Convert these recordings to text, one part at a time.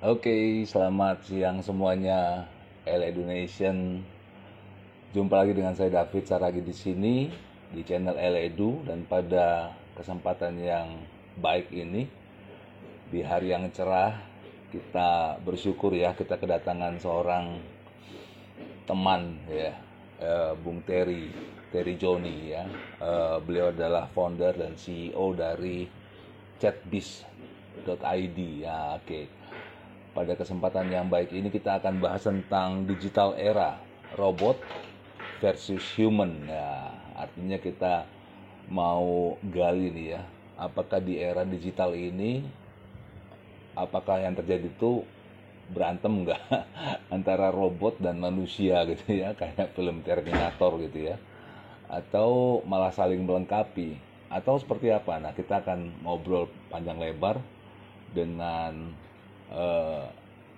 Oke, selamat siang semuanya, LA Nation. Jumpa lagi dengan saya David Saragi di sini di channel LA Edu. Dan pada kesempatan yang baik ini di hari yang cerah kita bersyukur ya kita kedatangan seorang teman ya eh, Bung Terry Terry Joni ya. Eh, beliau adalah founder dan CEO dari chatbiz.id ya oke pada kesempatan yang baik ini kita akan bahas tentang digital era robot versus human. Ya artinya kita mau gali nih ya apakah di era digital ini apakah yang terjadi itu berantem nggak antara robot dan manusia gitu ya kayak film Terminator gitu ya atau malah saling melengkapi atau seperti apa? Nah kita akan ngobrol panjang lebar dengan eh,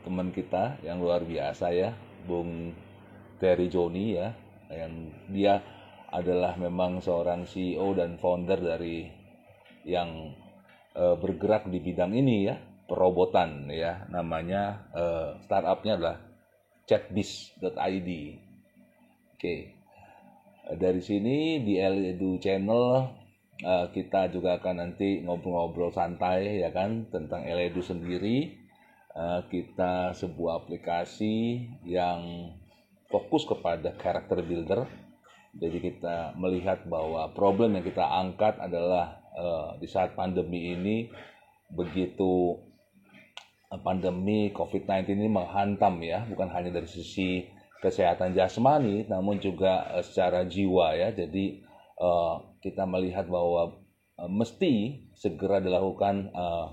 teman kita yang luar biasa ya Bung Terry Joni ya yang dia adalah memang seorang CEO dan founder dari yang eh, bergerak di bidang ini ya perobotan ya namanya eh, startupnya adalah chatbiz.id oke dari sini di Edu Channel eh, kita juga akan nanti ngobrol-ngobrol santai ya kan tentang Edu sendiri Eh, kita sebuah aplikasi yang fokus kepada character builder jadi kita melihat bahwa problem yang kita angkat adalah eh, di saat pandemi ini begitu eh, pandemi COVID-19 ini menghantam ya, bukan hanya dari sisi kesehatan jasmani, namun juga secara jiwa ya. Jadi eh, kita melihat bahwa eh, mesti segera dilakukan eh,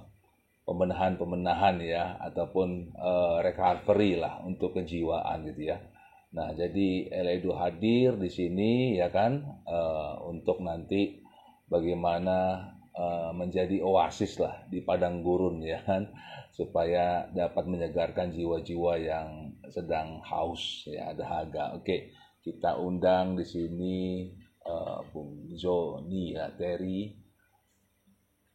pembenahan-pembenahan ya, ataupun eh, recovery lah untuk kejiwaan gitu ya. Nah, jadi Eledu hadir di sini ya kan eh, untuk nanti bagaimana eh, menjadi oasis lah di padang gurun ya kan supaya dapat menyegarkan jiwa-jiwa yang sedang haus ya dahaga. Oke, kita undang di sini eh, Bung Joni ya Terry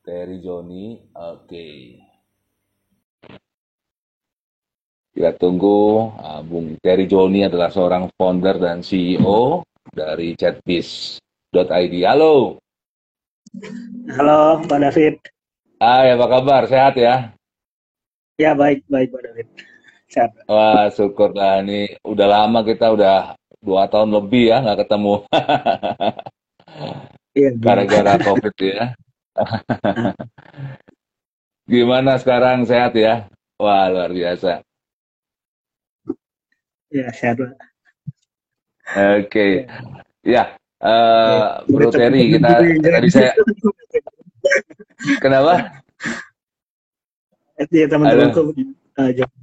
Terry Joni. Oke. Kita tunggu. Ah, Bung Terry Joni adalah seorang founder dan CEO dari chatbiz.id. Halo. Halo Pak David. Hai, apa kabar? Sehat ya? Ya baik baik Pak David. Sehat. Wah, syukurlah ini udah lama kita udah dua tahun lebih ya nggak ketemu Iya. gara-gara COVID ya. Gimana sekarang sehat ya? Wah, luar biasa. Ya sehat Pak. Oke. Ya, eh, Bro Udah Terry, kita ya, tadi saya kenapa? Iya teman-temanku uh, jam-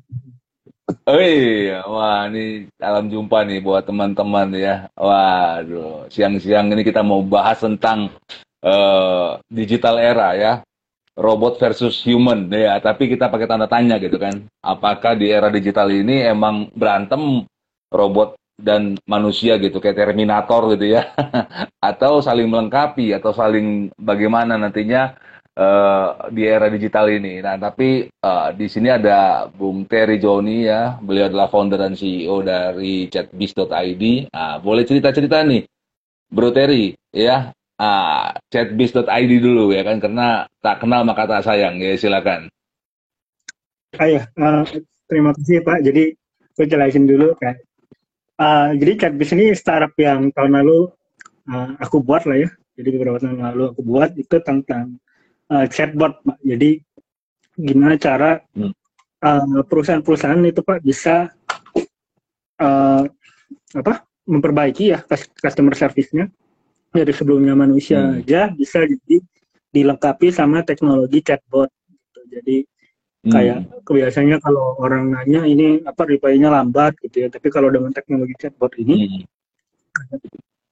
Oh iya, wah ini alam jumpa nih buat teman-teman ya. Waduh, siang-siang ini kita mau bahas tentang eh, digital era ya, robot versus human ya. Tapi kita pakai tanda tanya gitu kan. Apakah di era digital ini emang berantem robot dan manusia gitu kayak Terminator gitu ya, atau saling melengkapi atau saling bagaimana nantinya eh, di era digital ini. Nah, tapi eh, di sini ada Bung Terry Joni ya, beliau adalah founder dan CEO dari chatbiz.id. Nah, boleh cerita-cerita nih, Bro Terry ya, ah, chatbiz.id dulu ya kan, karena tak kenal maka tak sayang ya, silakan. Ah, ya, uh, terima kasih Pak. Jadi gue jelasin dulu kan. Uh, jadi Chatbiz ini startup yang tahun lalu uh, aku buat lah ya. Jadi beberapa tahun lalu aku buat itu tentang uh, chatbot Pak. Jadi gimana cara Hmm. uh, perusahaan-perusahaan itu Pak bisa uh, apa memperbaiki ya cus- customer service-nya dari sebelumnya manusia Hmm. aja bisa jadi dilengkapi sama teknologi chatbot gitu. Jadi Hmm. kayak biasanya kalau orang nanya ini apa reply-nya lambat gitu ya tapi kalau dengan teknologi chatbot ini Hmm.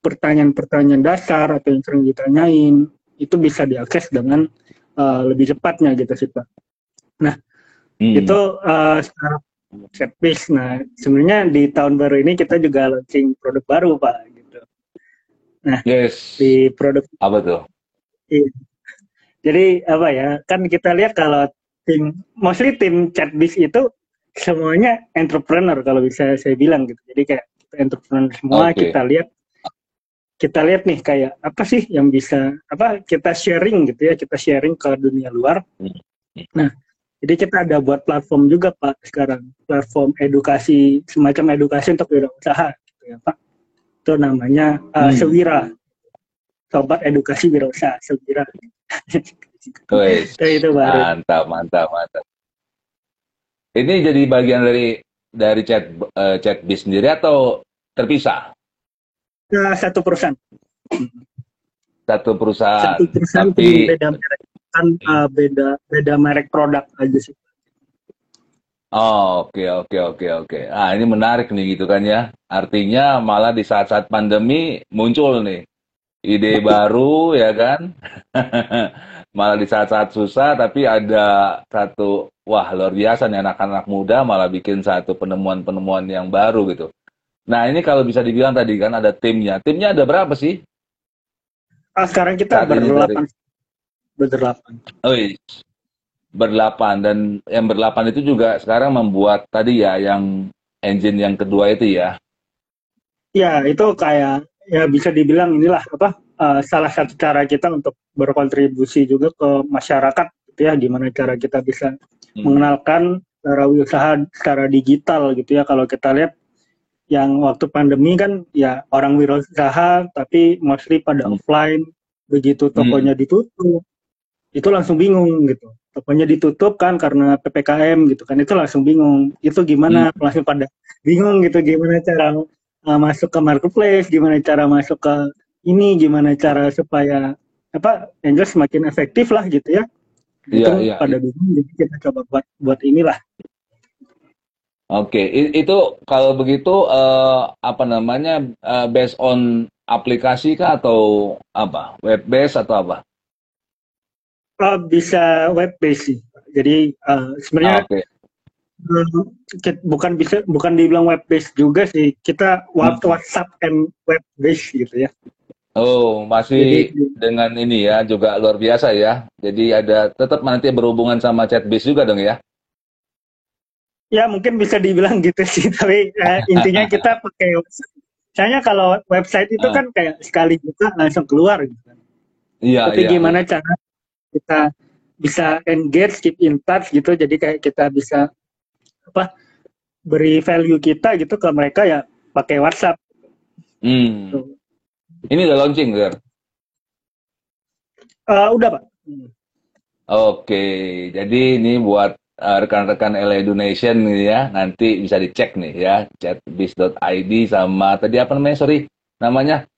pertanyaan-pertanyaan dasar atau yang sering ditanyain itu bisa diakses dengan uh, lebih cepatnya gitu sih pak Hmm. itu uh, startup chatbase nah sebenarnya di tahun baru ini kita juga launching produk baru pak gitu Yes. di produk Apa tuh? jadi apa ya kan kita lihat kalau tim mostly tim chatbis itu semuanya entrepreneur kalau bisa saya bilang gitu. Jadi kayak entrepreneur semua Oke. kita lihat kita lihat nih kayak apa sih yang bisa apa kita sharing gitu ya kita sharing ke dunia luar. Hmm. Nah jadi kita ada buat platform juga pak sekarang platform edukasi semacam edukasi untuk wirausaha gitu ya pak. Itu namanya uh, Hmm. Sewira. Sobat Edukasi Wirausaha Sewira. Wes. Itu, baru. Mantap, mantap, mantap. Ini jadi bagian dari dari chat eh, chat bis sendiri atau terpisah? Nah, satu perusahaan. Satu perusahaan. satu perusahaan tapi- beda merek kan uh, beda beda merek produk aja sih Oh, oke, oke, oke, oke. Ah, ini menarik nih gitu kan ya. Artinya malah di saat-saat pandemi muncul nih ide baru ya kan. malah di saat-saat susah tapi ada satu wah luar biasa nih anak-anak muda malah bikin satu penemuan-penemuan yang baru gitu. Nah, ini kalau bisa dibilang tadi kan ada timnya. Timnya ada berapa sih? ah sekarang kita berdelapan berdelapan Oh, iya. Berdelapan dan yang berdelapan itu juga sekarang membuat tadi ya yang engine yang kedua itu ya. ya itu kayak ya bisa dibilang inilah apa uh, salah satu cara kita untuk berkontribusi juga ke masyarakat gitu ya gimana cara kita bisa Hmm. mengenalkan cara usaha secara digital gitu ya kalau kita lihat yang waktu pandemi kan ya orang wirausaha tapi mostly pada Hmm. offline begitu tokonya ditutup itu langsung bingung gitu tokonya ditutup kan karena ppkm gitu kan. Itu langsung bingung. Itu gimana? Langsung pada bingung gitu. Gimana cara uh, masuk ke marketplace? Gimana cara masuk ke ini? Gimana cara supaya apa angel semakin efektif lah gitu ya. Itu Iya, iya, pada bingung. Jadi kita coba buat buat inilah. Oke, i- itu kalau begitu eh, apa namanya eh, based on aplikasi kah atau apa? Web based atau apa? Oh, bisa web based sih jadi uh, Ah, sebenarnya Oke. uh, kit- bukan bisa bukan dibilang web based juga sih kita Hmm. WhatsApp and web based gitu ya Oh, masih Jadi- dengan ini ya juga luar biasa ya. Jadi ada tetap nanti berhubungan sama chat base juga dong ya. ya mungkin bisa dibilang gitu sih tapi uh, intinya kita pakai website. Soalnya kalau website itu Ah. kan kayak sekali buka langsung keluar gitu kan. Iya, Tapi iya. gimana cara kita bisa engage, keep in touch gitu. Jadi kayak kita bisa apa beri value kita gitu ke mereka ya pakai WhatsApp. Hmm. Tuh. Ini udah launching, Zer? Eh, udah pak. Oke, jadi ini buat uh, rekan-rekan LA Donation nih ya, nanti bisa dicek nih ya, chatbiz.id sama tadi apa namanya, sorry, namanya?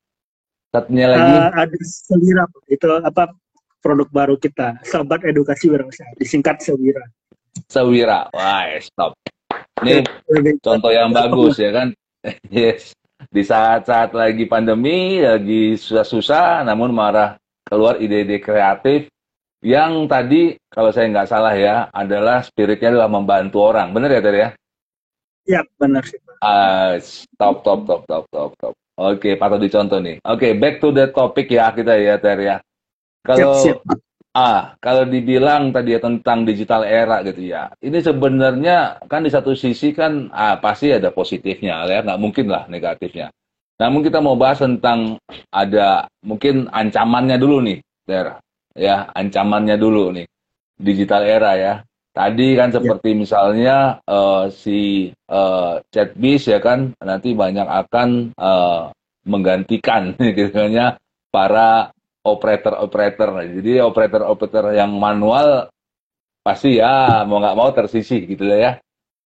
Satunya lagi? Eh, ada Sewira Pak. itu apa produk baru kita Sobat Edukasi Wirausaha disingkat Sewira. Sewira. Wah, stop. Ini contoh yang bagus ya kan? Yes. Di saat-saat lagi pandemi, lagi susah-susah, namun marah keluar ide-ide kreatif yang tadi kalau saya nggak salah ya adalah spiritnya adalah membantu orang. Bener ya, Ter ya? Ya benar sih Pak. Ah, top, top, top, top, top, top. Oke, patut dicontoh nih. Oke, back to the topic ya kita ya, Ter ya. Kalau ah, kalau dibilang tadi ya tentang digital era gitu ya. Ini sebenarnya kan di satu sisi kan ah pasti ada positifnya ya, nggak mungkin lah negatifnya. Namun kita mau bahas tentang ada mungkin ancamannya dulu nih, Ter. Ya, ancamannya dulu nih. Digital era ya. Tadi kan seperti misalnya eh, si eh, chatbis ya kan nanti banyak akan eh, menggantikan gitu kan ya para operator-operator. Jadi operator-operator yang manual pasti ya mau nggak mau tersisih gitu lah ya.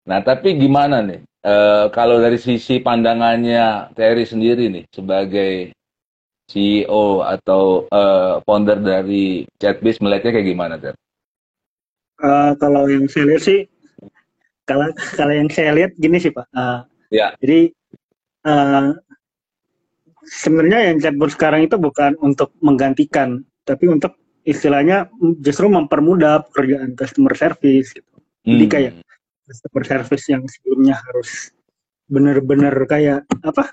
Nah tapi gimana nih Eh, kalau dari sisi pandangannya Terry sendiri nih sebagai CEO atau eh, founder dari Chatbiz melihatnya kayak gimana Ter? Eh, kalau yang saya lihat sih kalau kalau yang saya lihat gini sih Pak. Eh, Ya. Jadi eh, sebenarnya yang chatbot sekarang itu bukan untuk menggantikan, tapi untuk istilahnya justru mempermudah pekerjaan customer service. Gitu. Jadi Hmm. kayak customer service yang sebelumnya harus benar-benar kayak apa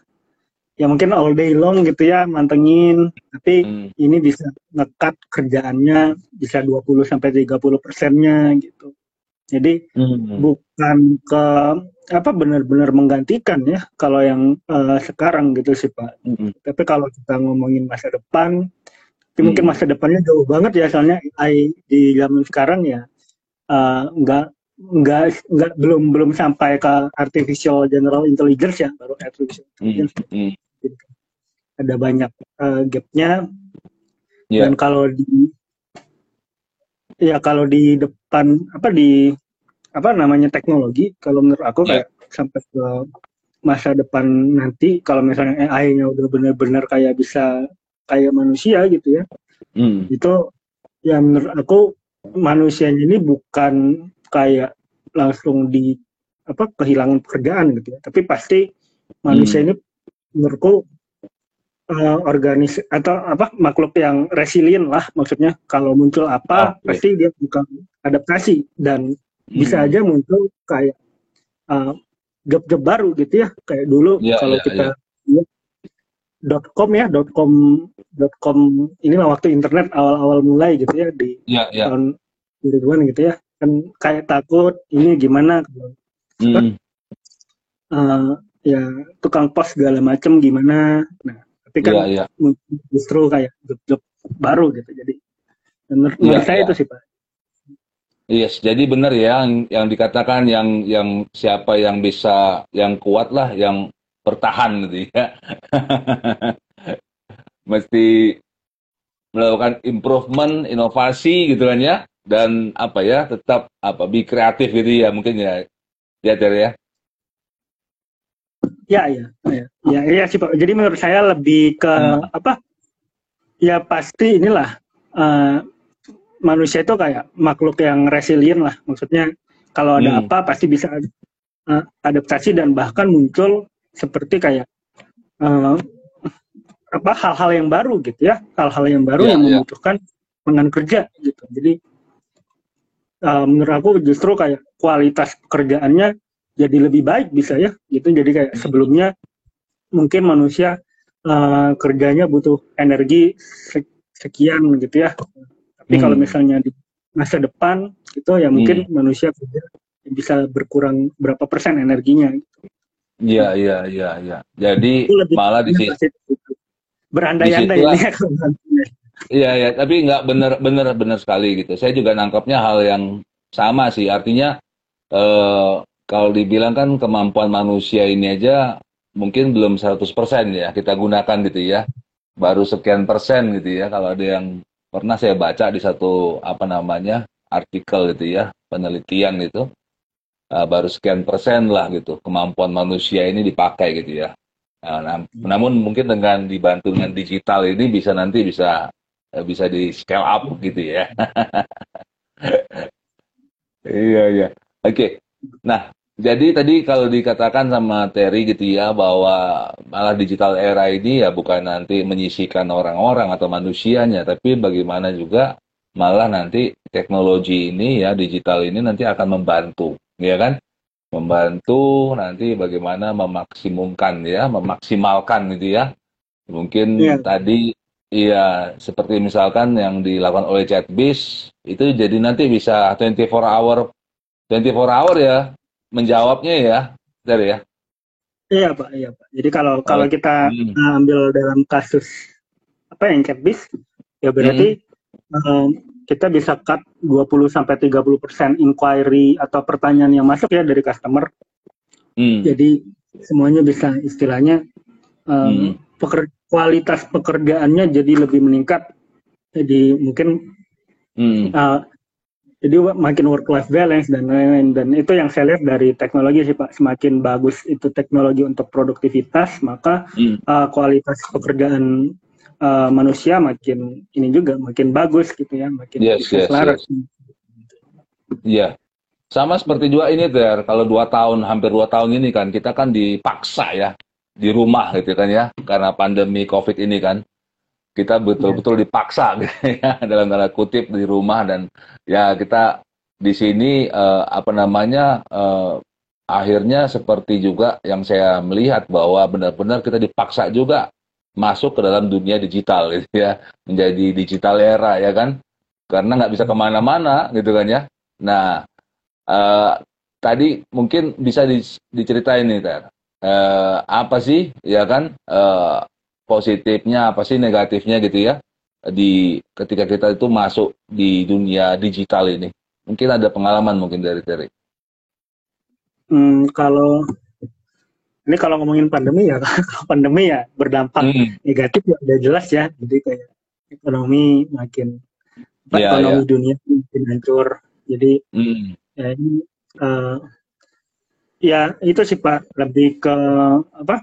ya mungkin all day long gitu ya mantengin tapi hmm. ini bisa ngekat kerjaannya bisa 20 sampai 30 persennya gitu jadi hmm. bukan ke apa benar-benar menggantikan ya kalau yang uh, sekarang gitu sih Pak hmm. tapi kalau kita ngomongin masa depan hmm. mungkin masa depannya jauh banget ya soalnya AI di zaman sekarang ya uh, nggak nggak nggak belum belum sampai ke artificial general intelligence ya baru artificial intelligence hmm ada banyak uh, gapnya yeah. dan kalau di ya kalau di depan apa di apa namanya teknologi kalau menurut aku yeah. kayak sampai ke masa depan nanti kalau misalnya AI-nya udah benar-benar kayak bisa kayak manusia gitu ya mm. itu ya menurut aku manusianya ini bukan kayak langsung di apa kehilangan pekerjaan gitu ya tapi pasti manusia mm. ini menurutku uh, organis atau apa makhluk yang resilient lah maksudnya kalau muncul apa okay. pasti dia bukan adaptasi dan hmm. bisa aja muncul kayak uh, job-job baru gitu ya kayak dulu yeah, kalau yeah, kita yeah. dot com ya dot com dot com inilah waktu internet awal-awal mulai gitu ya di yeah, yeah. tahun 2000 gitu ya kan kayak takut ini gimana kalau mm. uh, ya tukang pos segala macam gimana nah tapi kan yeah, yeah. justru kayak job-job baru gitu jadi menurut, yeah, menurut saya yeah. itu sih pak Yes, jadi benar ya yang, yang dikatakan yang yang siapa yang bisa yang kuat lah yang bertahan gitu ya. Mesti melakukan improvement, inovasi gitu kan ya dan apa ya tetap apa bi kreatif gitu ya mungkin ya ya ya. Ya, ya, ya, ya, ya sih Pak. Jadi menurut saya lebih ke hmm. apa? Ya pasti inilah uh, manusia itu kayak makhluk yang resilient lah. Maksudnya kalau ada hmm. apa pasti bisa uh, adaptasi dan bahkan muncul seperti kayak uh, apa hal-hal yang baru gitu ya, hal-hal yang baru yeah, yang yeah. membutuhkan pengen kerja gitu. Jadi uh, menurut aku justru kayak kualitas pekerjaannya jadi lebih baik bisa ya gitu jadi kayak sebelumnya mungkin manusia uh, kerjanya butuh energi sekian gitu ya tapi hmm. kalau misalnya di masa depan gitu ya mungkin hmm. manusia bisa berkurang berapa persen energinya gitu. Iya iya iya iya. Jadi malah di situ berandai-andai ini ya. Iya iya, tapi nggak benar benar benar sekali gitu. Saya juga nangkapnya hal yang sama sih. Artinya eh, kalau dibilang kan kemampuan manusia ini aja mungkin belum 100% ya kita gunakan gitu ya. Baru sekian persen gitu ya. Kalau ada yang pernah saya baca di satu apa namanya artikel gitu ya, penelitian gitu. Uh, baru sekian persen lah gitu kemampuan manusia ini dipakai gitu ya. Nah, nah, namun mungkin dengan dibantu dengan digital ini bisa nanti bisa eh, bisa di scale up gitu ya. iya iya. Oke. Okay. Nah, jadi tadi kalau dikatakan sama Terry gitu ya bahwa malah digital era ini ya bukan nanti menyisikan orang-orang atau manusianya, tapi bagaimana juga malah nanti teknologi ini ya digital ini nanti akan membantu, ya kan? Membantu nanti bagaimana memaksimumkan ya, memaksimalkan gitu ya. Mungkin yeah. tadi Iya, seperti misalkan yang dilakukan oleh Chatbis itu jadi nanti bisa 24 hour 24 hour ya menjawabnya ya, dari ya. Iya pak, iya pak. Jadi kalau oh. kalau kita hmm. ambil dalam kasus apa yang catbis, ya berarti hmm. um, kita bisa cut 20 sampai 30 persen inquiry atau pertanyaan yang masuk ya dari customer. Hmm. Jadi semuanya bisa istilahnya um, hmm. peker, kualitas pekerjaannya jadi lebih meningkat. Jadi mungkin hmm. uh, jadi makin work life balance dan lain-lain dan itu yang saya lihat dari teknologi sih pak semakin bagus itu teknologi untuk produktivitas maka hmm. uh, kualitas pekerjaan uh, manusia makin ini juga makin bagus gitu ya makin yes, yes, selaras. Iya yeah. sama seperti juga ini ter kalau dua tahun hampir dua tahun ini kan kita kan dipaksa ya di rumah gitu kan ya karena pandemi covid ini kan kita betul-betul yeah. dipaksa gitu ya dalam tanda kutip di rumah dan ya kita di sini uh, apa namanya uh, akhirnya seperti juga yang saya melihat bahwa benar-benar kita dipaksa juga masuk ke dalam dunia digital gitu ya menjadi digital era ya kan? Karena nggak bisa ke mana-mana gitu kan ya. Nah uh, tadi mungkin bisa di, diceritain nih ter. Uh, apa sih ya kan? Uh, positifnya apa sih negatifnya gitu ya di ketika kita itu masuk di dunia digital ini mungkin ada pengalaman mungkin dari Terry Hmm, kalau ini kalau ngomongin pandemi ya, kalau pandemi ya berdampak hmm. negatif ya udah jelas ya. Jadi kayak ekonomi makin yeah, ekonomi yeah. dunia makin hancur. Jadi hmm. ya ini uh, ya itu sih Pak lebih ke apa?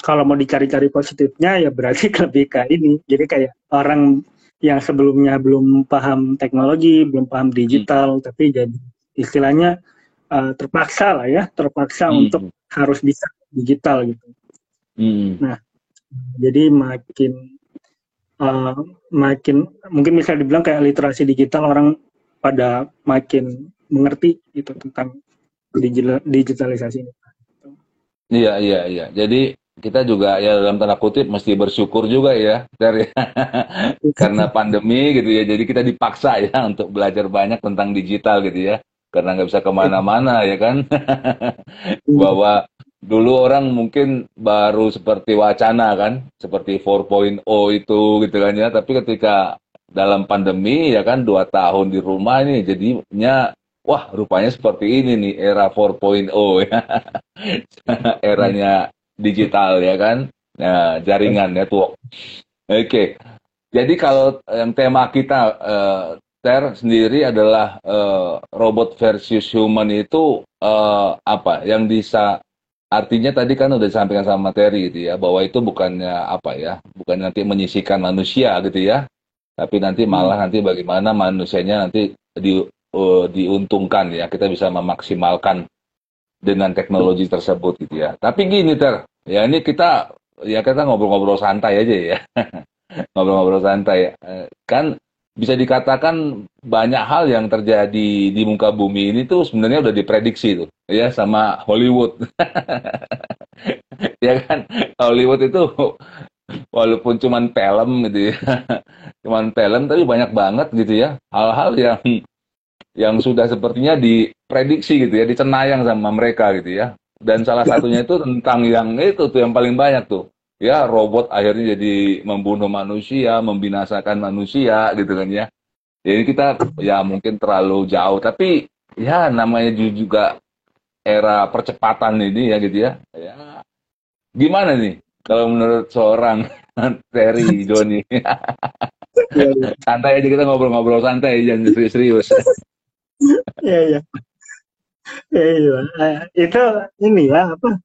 Kalau mau dicari-cari positifnya ya berarti lebih ke ini. Jadi kayak orang yang sebelumnya belum paham teknologi, belum paham digital, hmm. tapi jadi istilahnya uh, terpaksa lah ya, terpaksa hmm. untuk harus bisa digital gitu. Hmm. Nah, jadi makin uh, makin mungkin bisa dibilang kayak literasi digital orang pada makin mengerti itu tentang digital, digitalisasi ini. Iya iya iya. Jadi kita juga ya dalam tanda kutip mesti bersyukur juga ya dari karena pandemi gitu ya. Jadi kita dipaksa ya untuk belajar banyak tentang digital gitu ya. Karena nggak bisa ke mana-mana ya kan. Bahwa dulu orang mungkin baru seperti wacana kan. Seperti 4.0 itu gitu kan ya. Tapi ketika dalam pandemi ya kan dua tahun di rumah ini jadinya wah rupanya seperti ini nih era 4.0 ya. Eranya digital ya kan? Nah, jaringan network. Oke. Okay. jadi kalau yang tema kita uh, Ter sendiri adalah uh, robot versus human itu uh, apa? Yang bisa artinya tadi kan udah disampaikan sama materi gitu ya bahwa itu bukannya apa ya? Bukan nanti menyisikan manusia gitu ya tapi nanti hmm. malah nanti bagaimana manusianya nanti di uh, diuntungkan ya kita bisa memaksimalkan dengan teknologi tersebut gitu ya. Tapi gini ter ya ini kita ya kita ngobrol-ngobrol santai aja ya. Ngobrol-ngobrol santai. Kan bisa dikatakan banyak hal yang terjadi di muka bumi ini tuh sebenarnya udah diprediksi tuh ya sama Hollywood. Ya kan? Hollywood itu walaupun cuman film gitu ya cuman film tapi banyak banget gitu ya. Hal-hal yang yang sudah sepertinya diprediksi gitu ya dicenayang sama mereka gitu ya dan salah satunya itu tentang yang itu tuh yang paling banyak tuh ya robot akhirnya jadi membunuh manusia, membinasakan manusia gitu kan ya. Jadi kita ya mungkin terlalu jauh, tapi ya namanya juga era percepatan ini ya gitu ya. Ya gimana nih kalau menurut seorang Terry Joni? santai aja kita ngobrol-ngobrol santai, jangan serius-serius. Iya iya. Iya, iya. Eh, itu ini ya apa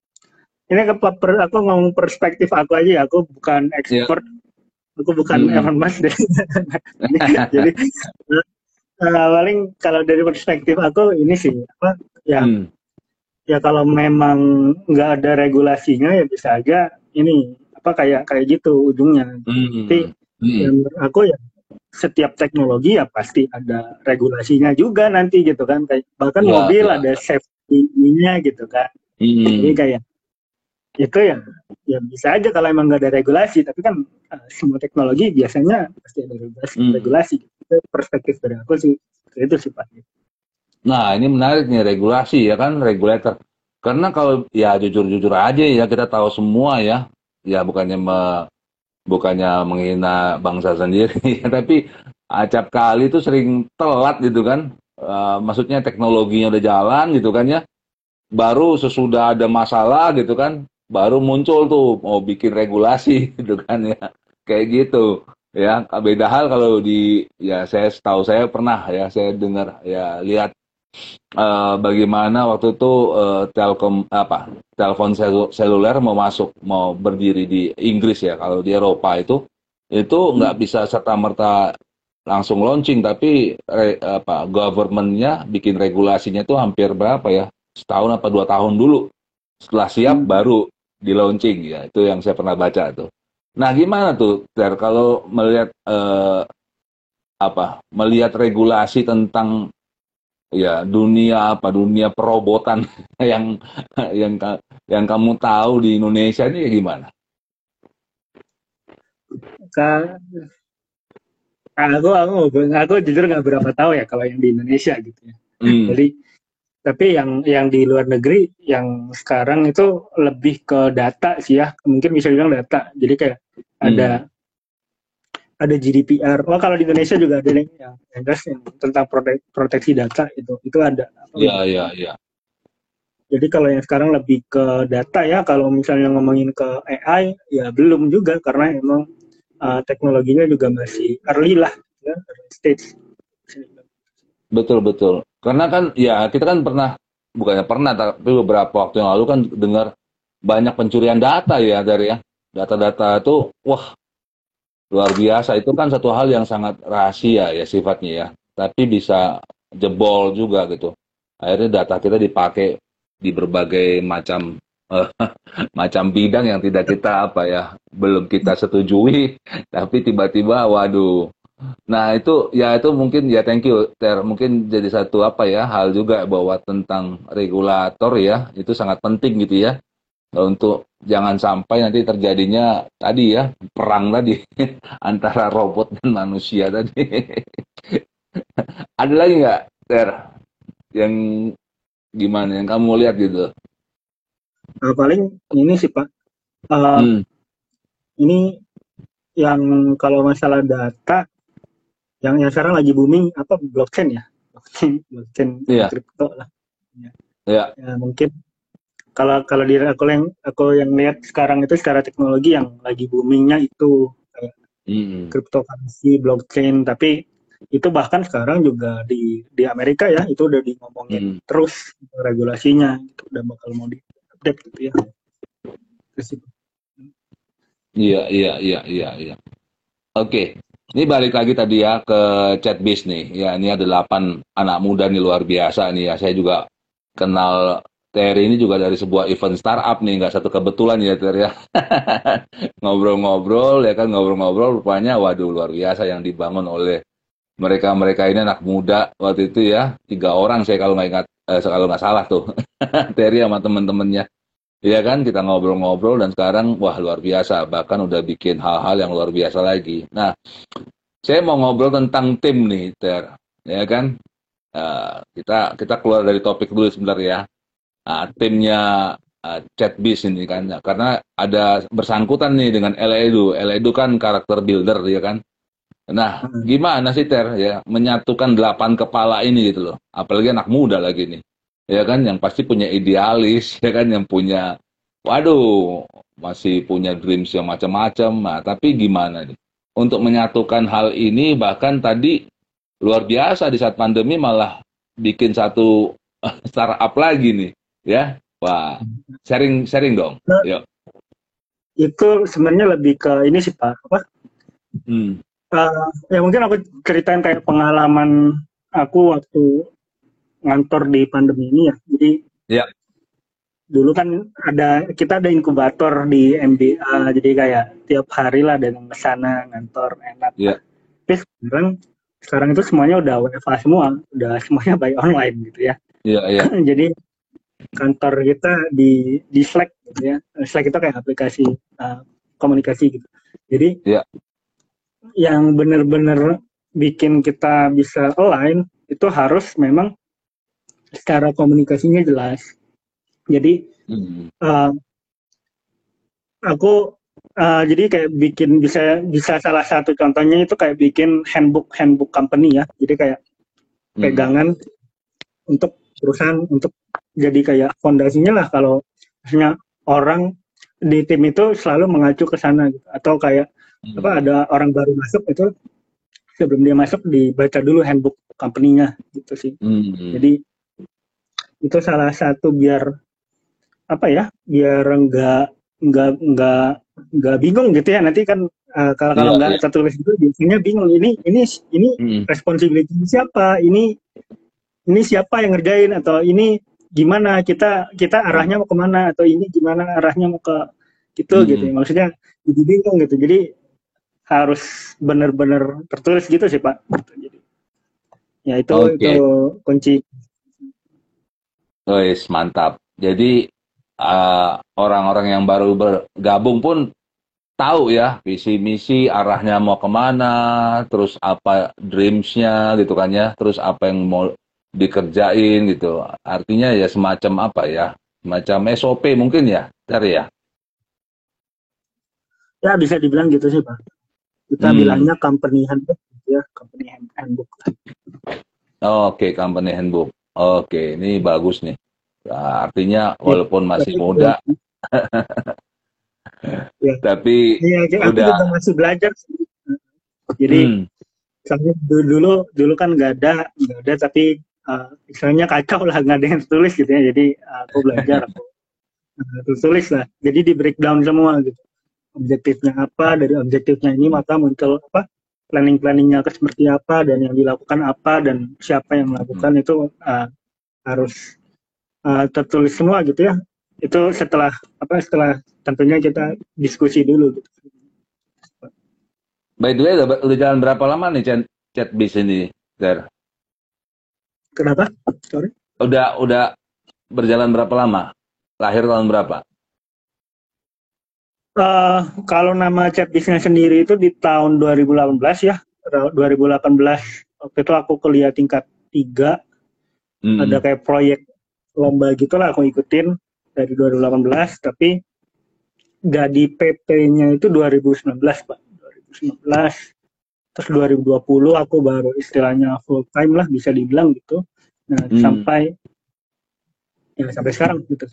ini ke per, aku ngomong perspektif aku aja ya aku bukan expert yeah. aku bukan hmm. Elon Musk deh jadi uh, paling kalau dari perspektif aku ini sih apa ya hmm. ya kalau memang nggak ada regulasinya ya bisa aja ini apa kayak kayak gitu ujungnya hmm. tapi hmm. yang aku ya setiap teknologi ya pasti ada regulasinya juga nanti gitu kan. Kayak bahkan ya, mobil ya. ada safety-nya gitu kan. Hmm. jadi kayak itu ya ya bisa aja kalau emang nggak ada regulasi. Tapi kan uh, semua teknologi biasanya pasti ada regulasi hmm. regulasi itu perspektif dari aku sih itu sih pak. Nah ini menarik nih regulasi ya kan regulator. Karena kalau ya jujur-jujur aja ya kita tahu semua ya. Ya bukannya me, bukannya menghina bangsa sendiri tapi acap kali itu sering telat gitu kan. Uh, maksudnya teknologinya udah jalan gitu kan ya. Baru sesudah ada masalah gitu kan baru muncul tuh mau bikin regulasi gitu kan ya. Kayak gitu ya. Beda hal kalau di ya saya tahu saya pernah ya saya dengar ya lihat uh, bagaimana waktu itu uh, telkom apa telepon seluler mau masuk mau berdiri di Inggris ya kalau di Eropa itu itu nggak hmm. bisa serta merta langsung launching tapi re, apa governmentnya bikin regulasinya itu hampir berapa ya setahun apa dua tahun dulu setelah siap hmm. baru di launching ya itu yang saya pernah baca tuh nah gimana tuh Ter kalau melihat eh, apa melihat regulasi tentang ya dunia apa dunia perobotan yang yang yang kamu tahu di Indonesia ini ya gimana? Aku aku aku jujur nggak berapa tahu ya kalau yang di Indonesia gitu ya. Hmm. Jadi tapi yang yang di luar negeri yang sekarang itu lebih ke data sih ya mungkin bisa bilang data jadi kayak hmm. ada ada GDPR. Oh kalau di Indonesia juga ada yang yang, tentang protek, proteksi data itu itu ada. Iya iya iya. Jadi kalau yang sekarang lebih ke data ya. Kalau misalnya ngomongin ke AI ya belum juga karena emang uh, teknologinya juga masih early lah ya stage. Betul betul. Karena kan ya kita kan pernah bukannya pernah tapi beberapa waktu yang lalu kan dengar banyak pencurian data ya dari ya data-data itu wah luar biasa itu kan satu hal yang sangat rahasia ya sifatnya ya. Tapi bisa jebol juga gitu. Akhirnya data kita dipakai di berbagai macam uh, macam bidang yang tidak kita apa ya belum kita setujui. Tapi tiba-tiba waduh. Nah itu ya itu mungkin ya thank you ter. Mungkin jadi satu apa ya hal juga bahwa tentang regulator ya itu sangat penting gitu ya untuk jangan sampai nanti terjadinya tadi ya perang tadi antara robot dan manusia tadi. Ada lagi nggak Ter yang gimana yang kamu lihat gitu? Uh, paling ini sih Pak. Uh, hmm. Ini yang kalau masalah data yang yang sekarang lagi booming apa blockchain ya blockchain blockchain yeah. kripto lah. Ya. Yeah. ya mungkin kalau kalau di aku yang aku yang lihat sekarang itu secara teknologi yang lagi boomingnya itu mm. cryptocurrency, blockchain, tapi itu bahkan sekarang juga di di Amerika ya itu udah ngomongin mm. terus regulasinya itu udah bakal mau di update gitu ya. Iya iya iya iya iya. Oke. Ini balik lagi tadi ya ke chat bis nih. Ya ini ada delapan anak muda nih luar biasa nih ya. Saya juga kenal TR ini juga dari sebuah event startup nih, nggak satu kebetulan ya TR ya. Ngobrol-ngobrol ya kan, ngobrol-ngobrol rupanya waduh luar biasa yang dibangun oleh mereka-mereka ini anak muda waktu itu ya, tiga orang saya kalau nggak ingat, eh, kalau nggak salah tuh, Terry sama temen-temennya. Iya kan, kita ngobrol-ngobrol dan sekarang wah luar biasa, bahkan udah bikin hal-hal yang luar biasa lagi. Nah, saya mau ngobrol tentang tim nih, Ter, ya kan? Uh, kita kita keluar dari topik dulu sebentar ya uh, timnya uh, Chatbis ini kan karena ada bersangkutan nih dengan Eledu Eledu kan karakter builder ya kan? Nah hmm. gimana sih Ter ya menyatukan delapan kepala ini gitu loh? Apalagi anak muda lagi nih ya kan? Yang pasti punya idealis ya kan? Yang punya waduh masih punya dreams yang macam-macam. Nah tapi gimana nih? Untuk menyatukan hal ini bahkan tadi luar biasa di saat pandemi malah bikin satu startup lagi nih ya? Wah sharing sharing dong. Nah, yuk. itu sebenarnya lebih ke ini sih pak. Apa? Hmm. uh, ya mungkin aku ceritain kayak pengalaman aku waktu ngantor di pandemi ini ya. Jadi ya. dulu kan ada kita ada inkubator di MBA jadi kayak tiap hari lah dengan sana ngantor enak. Ya. tapi sekarang sekarang itu semuanya udah WFA semua udah semuanya by online gitu ya. Iya, iya. jadi kantor kita di di Slack gitu ya. Slack itu kayak aplikasi uh, komunikasi gitu. Jadi yeah. yang benar-benar bikin kita bisa align itu harus memang secara komunikasinya jelas. Jadi mm. uh, aku uh, jadi kayak bikin bisa bisa salah satu contohnya itu kayak bikin handbook handbook company ya. Jadi kayak mm. pegangan untuk perusahaan untuk jadi kayak fondasinya lah kalau misalnya orang di tim itu selalu mengacu ke sana gitu. atau kayak hmm. apa ada orang baru masuk itu sebelum dia masuk dibaca dulu handbook company-nya gitu sih. Hmm. Jadi itu salah satu biar apa ya biar enggak enggak enggak enggak bingung gitu ya nanti kan uh, kalau kalau yeah, enggak yeah. tertulis itu biasanya bingung ini ini ini hmm. responsibility siapa ini ini siapa yang ngerjain atau ini gimana kita kita arahnya mau ke mana atau ini gimana arahnya mau ke gitu hmm. gitu maksudnya jadi bingung gitu jadi harus benar-benar tertulis gitu sih pak gitu, jadi ya itu okay. itu kunci Guys, mantap. Jadi eh, orang-orang yang baru bergabung pun tahu ya visi misi arahnya mau ke mana, terus apa dreamsnya gitu kan ya, terus apa yang mau dikerjain gitu. Artinya ya semacam apa ya, semacam SOP mungkin ya, dari ya. Ya bisa dibilang gitu sih pak. Kita hmm. bilangnya company handbook ya, company handbook. Oke, okay, company handbook. Oke, ini bagus nih. Nah, artinya iya. walaupun masih muda, ya. tapi ya, udah juga masih belajar. Jadi hmm. dulu dulu dulu kan nggak ada nggak ada tapi uh, istilahnya kacau lah nggak ada yang tulis gitu ya. Jadi uh, aku belajar aku uh, tulis lah. Jadi di breakdown semua gitu. Objektifnya apa dari objektifnya ini maka muncul apa planning-planningnya seperti apa dan yang dilakukan apa dan siapa yang melakukan hmm. itu uh, harus uh, tertulis semua gitu ya itu setelah apa setelah tentunya kita diskusi dulu gitu. By the way, udah, udah jalan berapa lama nih chat, chat bis ini, Ter? Kenapa? Sorry. Udah udah berjalan berapa lama? Lahir tahun berapa? Uh, kalau nama chat bisnya sendiri itu di tahun 2018 ya. 2018 waktu itu aku kuliah tingkat 3. Hmm. Ada kayak proyek lomba gitulah aku ikutin dari 2018 tapi nggak di PP-nya itu 2019 pak 2019 terus 2020 aku baru istilahnya full time lah bisa dibilang gitu nah hmm. sampai ya sampai sekarang gitu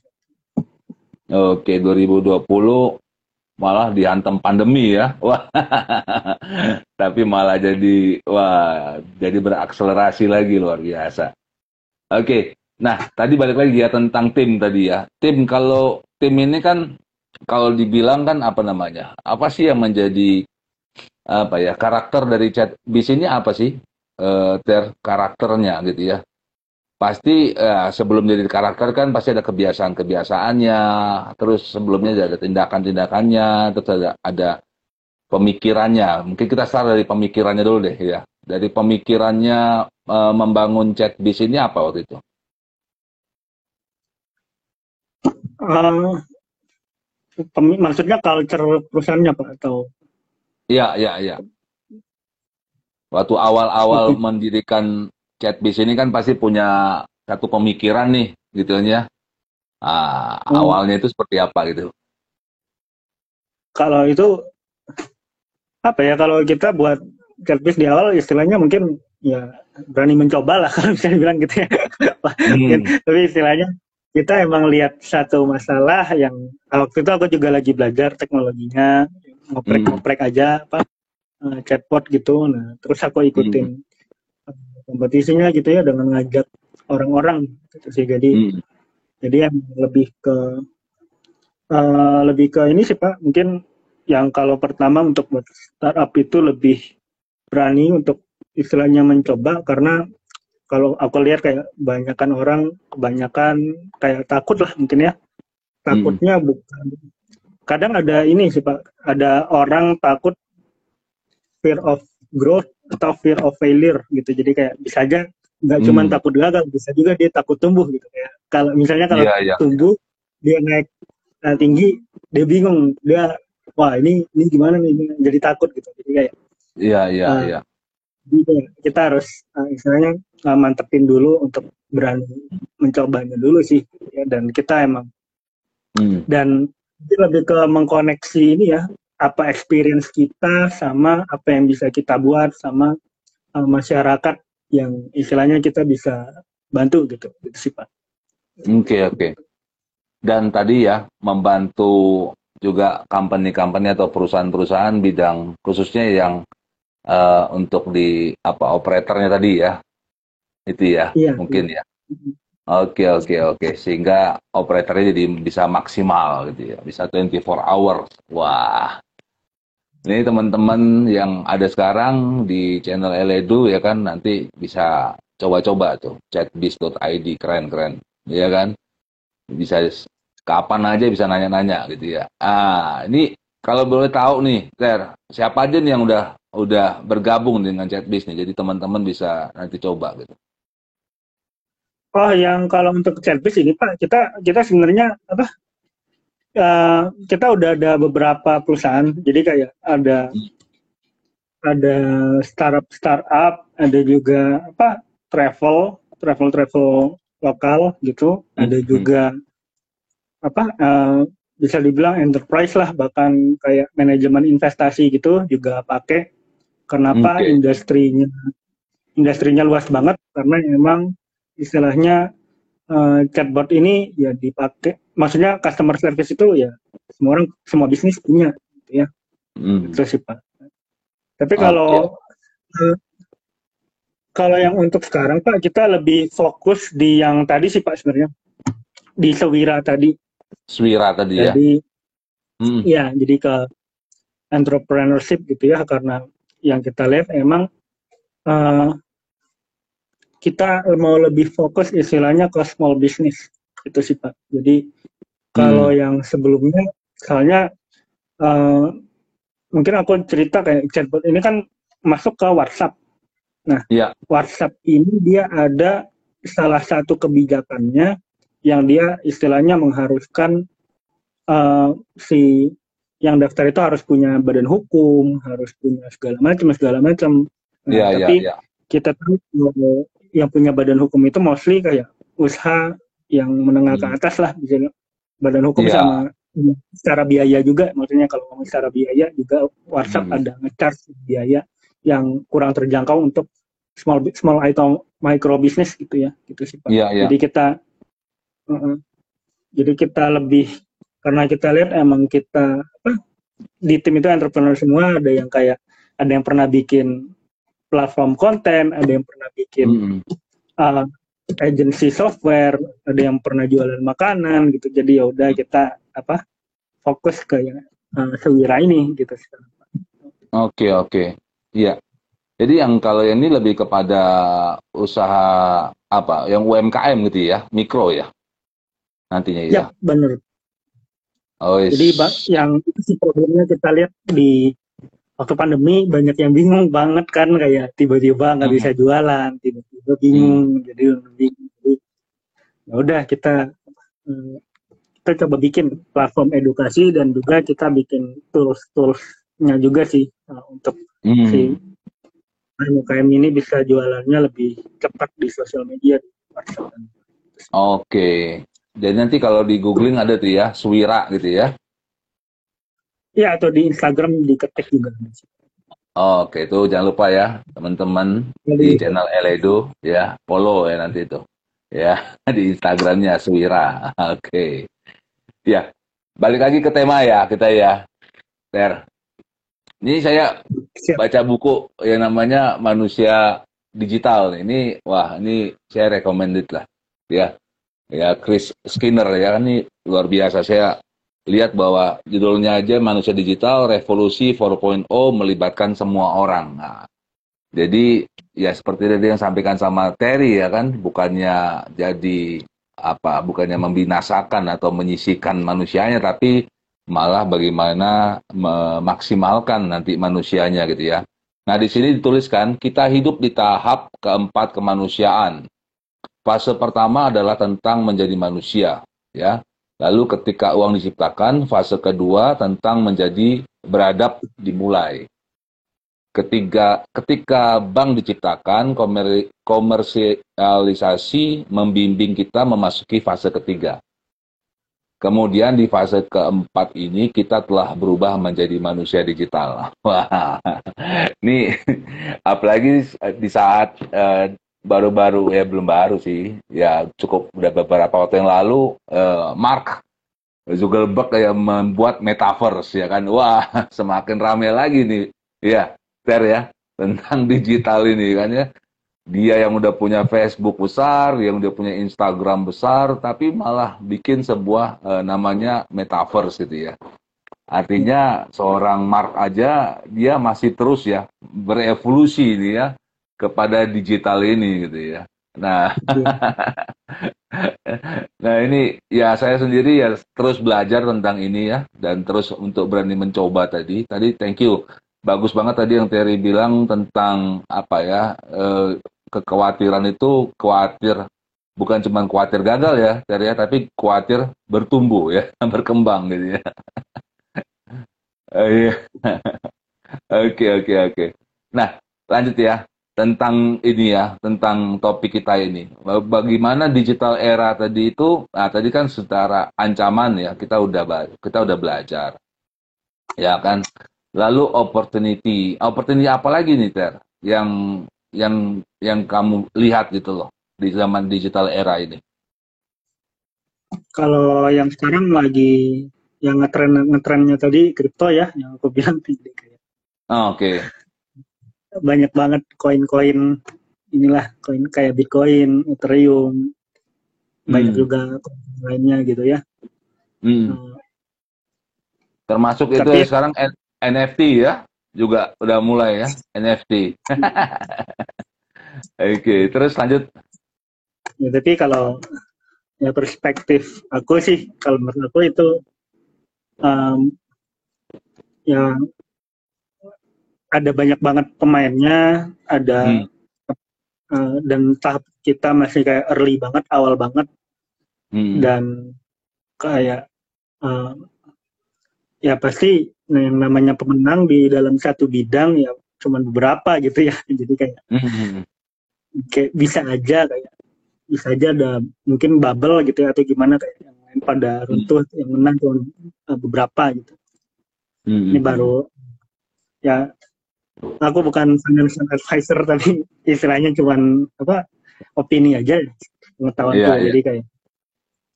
Oke, 2020 malah dihantam pandemi ya. Wah. Tapi malah jadi wah, jadi berakselerasi lagi luar biasa. Oke. Nah, tadi balik lagi ya tentang tim tadi ya. Tim kalau tim ini kan kalau dibilang kan apa namanya? Apa sih yang menjadi apa ya karakter dari chat bis ini apa sih? Uh, ter karakternya gitu ya. Pasti uh, sebelum jadi karakter kan pasti ada kebiasaan-kebiasaannya, terus sebelumnya ada tindakan-tindakannya, terus ada ada pemikirannya. Mungkin kita start dari pemikirannya dulu deh ya. Dari pemikirannya uh, membangun chat bis ini apa waktu itu? Uh, maksudnya culture perusahaannya Pak atau? Iya, iya, iya. Waktu awal-awal mendirikan Chatbis ini kan pasti punya satu pemikiran nih, gitu ya. Ah, hmm. awalnya itu seperti apa gitu? Kalau itu apa ya kalau kita buat Chatbis di awal istilahnya mungkin ya berani mencoba lah kalau bisa dibilang gitu ya. hmm. Tapi istilahnya kita emang lihat satu masalah yang waktu itu aku juga lagi belajar teknologinya ngoprek-ngoprek hmm. aja apa uh, chatbot gitu nah terus aku ikutin hmm. kompetisinya gitu ya dengan ngajak orang-orang gitu sih jadi hmm. jadi yang lebih ke uh, lebih ke ini sih pak mungkin yang kalau pertama untuk buat startup itu lebih berani untuk istilahnya mencoba karena kalau aku lihat kayak kebanyakan orang kebanyakan kayak takut lah mungkin ya takutnya hmm. bukan kadang ada ini sih pak. Ada orang takut fear of growth atau fear of failure gitu. Jadi kayak bisa aja nggak hmm. cuma takut gagal bisa juga dia takut tumbuh gitu. Ya kalau misalnya kalau yeah, yeah. tumbuh dia naik nah, tinggi dia bingung. Dia wah ini ini gimana nih? Jadi takut gitu. Jadi kayak iya iya uh, iya. kita harus uh, istilahnya uh, mantepin dulu untuk berani mencobanya dulu sih. Ya dan kita emang hmm. dan lebih ke mengkoneksi ini ya apa experience kita sama apa yang bisa kita buat sama uh, masyarakat yang istilahnya kita bisa bantu gitu gitu sih pak. Oke okay, oke. Okay. Dan tadi ya membantu juga company-company atau perusahaan-perusahaan bidang khususnya yang uh, untuk di apa operatornya tadi ya itu ya iya, mungkin iya. ya oke oke oke. Sehingga operatornya jadi bisa maksimal gitu ya. Bisa 24 hours. Wah. Ini teman-teman yang ada sekarang di channel Eledu ya kan nanti bisa coba-coba tuh. Chatbis.id keren-keren ya kan? Bisa kapan aja bisa nanya-nanya gitu ya. Ah ini kalau boleh tahu nih Ter siapa aja nih yang udah udah bergabung dengan Chatbis nih? Jadi teman-teman bisa nanti coba gitu Oh, yang kalau untuk chatbot ini Pak, kita kita sebenarnya apa? Uh, kita udah ada beberapa perusahaan, jadi kayak ada ada startup startup, ada juga apa travel travel travel lokal gitu, ada hmm. juga apa uh, bisa dibilang enterprise lah, bahkan kayak manajemen investasi gitu juga pakai. Kenapa okay. industrinya industrinya luas banget karena memang istilahnya uh, chatbot ini ya dipakai maksudnya customer service itu ya semua orang semua bisnis punya gitu ya hmm. itu sih pak tapi kalau okay. uh, kalau yang untuk sekarang pak kita lebih fokus di yang tadi sih pak sebenarnya di Sewira tadi Sewira tadi ya? jadi, ya hmm. ya jadi ke entrepreneurship gitu ya karena yang kita lihat emang uh, kita mau lebih fokus istilahnya ke small business itu sih pak jadi kalau hmm. yang sebelumnya misalnya uh, mungkin aku cerita kayak chatbot ini kan masuk ke WhatsApp nah ya. WhatsApp ini dia ada salah satu kebijakannya yang dia istilahnya mengharuskan uh, si yang daftar itu harus punya badan hukum, harus punya segala macam segala macam. Nah, ya, tapi ya, ya. kita tahu yang punya badan hukum itu mostly kayak usaha yang menengah ke hmm. atas lah bisa badan hukum yeah. sama secara biaya juga maksudnya kalau ngomong secara biaya juga WhatsApp hmm. ada ngecharge biaya yang kurang terjangkau untuk small small item micro business gitu ya gitu sih pak yeah, yeah. jadi kita uh -uh, jadi kita lebih karena kita lihat emang kita apa di tim itu entrepreneur semua ada yang kayak ada yang pernah bikin platform konten, ada yang pernah bikin mm -hmm. uh, agency software, ada yang pernah jualan makanan gitu. Jadi ya udah kita apa fokus ke yang uh, sewira ini gitu. Oke okay, oke, okay. iya. Jadi yang kalau ini lebih kepada usaha apa, yang UMKM gitu ya, mikro ya, nantinya ya. Ya benar. Oh. Jadi yang itu sih problemnya kita lihat di waktu pandemi banyak yang bingung banget kan kayak tiba-tiba nggak hmm. bisa jualan tiba-tiba bingung hmm. jadi bingung ya udah kita eh, kita coba bikin platform edukasi dan juga kita bikin tools toolsnya juga sih uh, untuk hmm. si UMKM ini bisa jualannya lebih cepat di sosial media Oke. Jadi nanti kalau di googling ada tuh ya, Suwira gitu ya. Ya, atau di Instagram diketik juga. Oke, itu jangan lupa ya, teman-teman di channel Eledo ya, follow ya nanti itu. Ya, di Instagramnya Suwira. Oke. Ya, balik lagi ke tema ya kita ya. Ter. Ini saya baca buku yang namanya Manusia Digital. Ini wah, ini saya recommended lah. Ya. Ya, Chris Skinner ya, ini luar biasa. Saya lihat bahwa judulnya aja manusia digital revolusi 4.0 melibatkan semua orang. Nah, jadi ya seperti tadi yang sampaikan sama Terry ya kan, bukannya jadi apa, bukannya membinasakan atau menyisikan manusianya, tapi malah bagaimana memaksimalkan nanti manusianya gitu ya. Nah di sini dituliskan kita hidup di tahap keempat kemanusiaan. Fase pertama adalah tentang menjadi manusia, ya. Lalu ketika uang diciptakan, fase kedua tentang menjadi beradab dimulai. Ketiga, ketika bank diciptakan, komer, komersialisasi membimbing kita memasuki fase ketiga. Kemudian di fase keempat ini kita telah berubah menjadi manusia digital. Wah, ini apalagi di saat uh, baru-baru ya belum baru sih. Ya cukup udah beberapa waktu yang lalu uh, Mark Zuckerberg kayak membuat metaverse ya kan. Wah semakin ramai lagi nih. Ya fair ya tentang digital ini kan ya. Dia yang udah punya Facebook besar, yang udah punya Instagram besar, tapi malah bikin sebuah uh, namanya metaverse gitu ya. Artinya seorang Mark aja dia masih terus ya berevolusi ini ya kepada digital ini gitu ya. Nah, nah ini ya saya sendiri ya terus belajar tentang ini ya dan terus untuk berani mencoba tadi. Tadi thank you, bagus banget tadi yang Terry bilang tentang apa ya eh, kekhawatiran itu khawatir bukan cuma khawatir gagal ya, Ter ya, tapi khawatir bertumbuh ya, berkembang gitu ya. Oh, iya. Oke, oke, oke. Nah, lanjut ya tentang ini ya, tentang topik kita ini. Bagaimana digital era tadi itu, nah tadi kan secara ancaman ya, kita udah kita udah belajar. Ya kan? Lalu opportunity, opportunity apa lagi nih Ter? Yang yang yang kamu lihat gitu loh di zaman digital era ini? Kalau yang sekarang lagi yang ngetren ngetrennya tadi kripto ya yang aku bilang tadi kayak oh, oke okay. Banyak banget koin-koin inilah koin kayak bitcoin ethereum hmm. banyak juga lainnya gitu ya hmm. uh, termasuk tapi, itu ya sekarang NFT ya juga udah mulai ya NFT oke okay, terus lanjut ya tapi kalau ya perspektif aku sih kalau menurut aku itu um, ya ada banyak banget pemainnya, ada hmm. uh, dan tahap kita masih kayak early banget, awal banget, hmm. dan kayak uh, ya pasti yang namanya pemenang di dalam satu bidang ya cuma beberapa gitu ya, jadi kayak hmm. kayak bisa aja kayak bisa aja ada mungkin bubble gitu ya atau gimana kayak yang lain pada runtuh hmm. yang menang cuma uh, beberapa gitu hmm. ini baru ya aku bukan financial advisor tapi istilahnya cuma apa opini aja pengetahuan yeah, yeah. jadi kayak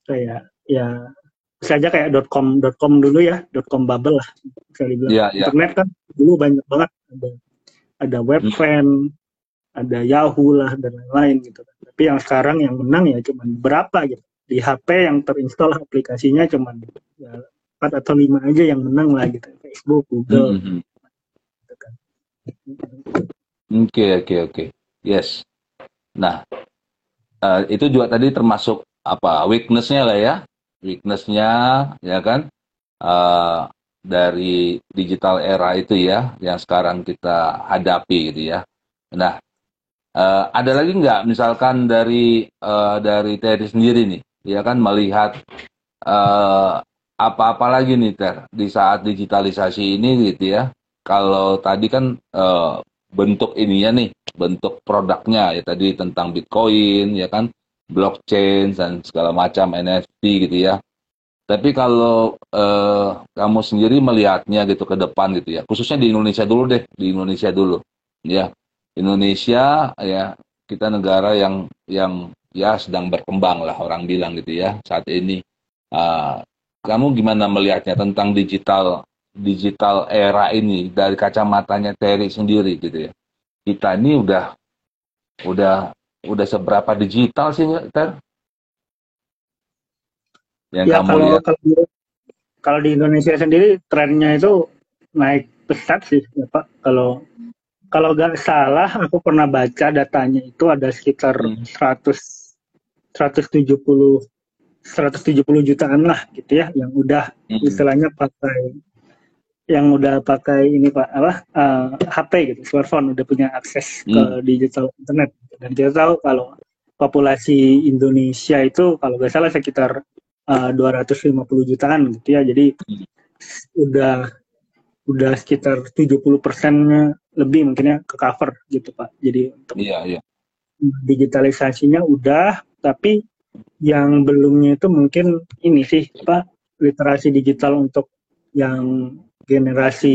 kayak ya bisa aja kayak dot com dot com dulu ya dot com bubble lah bisa dibilang. Yeah, yeah. internet kan dulu banyak banget. Ada ada webfan hmm. ada Yahoo lah dan lain-lain gitu tapi yang sekarang yang menang ya cuma berapa gitu. Di HP yang terinstall aplikasinya cuma ya, 4 atau lima aja yang menang lah gitu. Facebook Google mm -hmm. Oke oke oke. Yes. Nah uh, itu juga tadi termasuk apa weaknessnya lah ya. Weaknessnya ya kan? Uh, dari digital era itu ya yang sekarang kita hadapi gitu ya. Nah Uh, ada lagi nggak misalkan dari uh, dari Terry sendiri nih, ya kan? Melihat uh, apa-apa lagi nih Ter di saat digitalisasi ini gitu ya. Kalau tadi kan uh, bentuk ininya nih, bentuk produknya ya tadi tentang Bitcoin ya kan, blockchain dan segala macam NFT gitu ya. Tapi kalau uh, kamu sendiri melihatnya gitu ke depan gitu ya, khususnya di Indonesia dulu deh, di Indonesia dulu, ya Indonesia ya kita negara yang yang ya sedang berkembang lah orang bilang gitu ya saat ini. Uh, kamu gimana melihatnya tentang digital digital era ini dari kacamatanya Terry sendiri gitu ya? Kita ini udah udah udah seberapa digital sih Ter? Yang ya, kamu kalau, lihat? Kalau, kalau di Indonesia sendiri trennya itu naik pesat sih ya Pak. Kalau kalau nggak salah aku pernah baca datanya itu ada sekitar hmm. 100 170 170 jutaan lah gitu ya yang udah hmm. istilahnya pakai yang udah pakai ini pak apa uh, eh, HP gitu smartphone udah punya akses hmm. ke digital internet dan kita tahu kalau populasi Indonesia itu kalau nggak salah sekitar uh, eh, 250 jutaan gitu ya jadi hmm. udah udah sekitar 70 persennya lebih mungkin ya ke cover gitu Pak. Jadi untuk iya, iya. digitalisasinya udah, tapi yang belumnya itu mungkin ini sih Pak literasi digital untuk yang generasi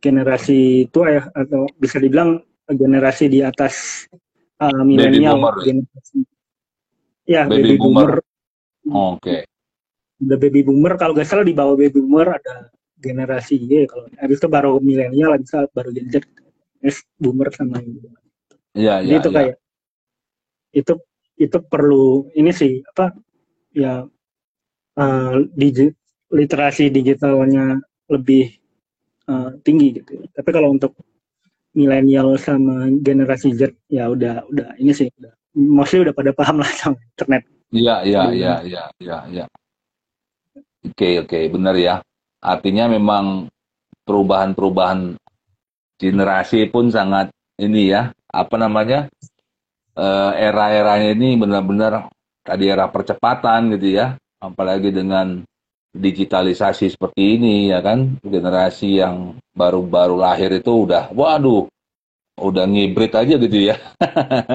generasi tua ya atau bisa dibilang generasi di atas uh, milenial generasi ya baby, baby boomer, boomer. Oh, oke okay. udah baby boomer kalau nggak salah di bawah baby boomer ada generasi Y kalau habis itu baru milenial habis itu baru Gen Z S boomer sama ini Iya, iya. Itu ya. kayak itu itu perlu ini sih apa ya uh, digi, literasi digitalnya lebih uh, tinggi gitu. Tapi kalau untuk milenial sama generasi Z ya udah udah ini sih udah mostly udah pada paham lah sama internet. Iya iya iya iya iya iya. Oke oke benar ya. Artinya memang perubahan-perubahan generasi pun sangat ini ya, apa namanya? uh, era-eranya ini benar-benar tadi era percepatan gitu ya, apalagi dengan digitalisasi seperti ini ya kan, generasi yang baru-baru lahir itu udah, waduh, udah ngibrit aja gitu ya.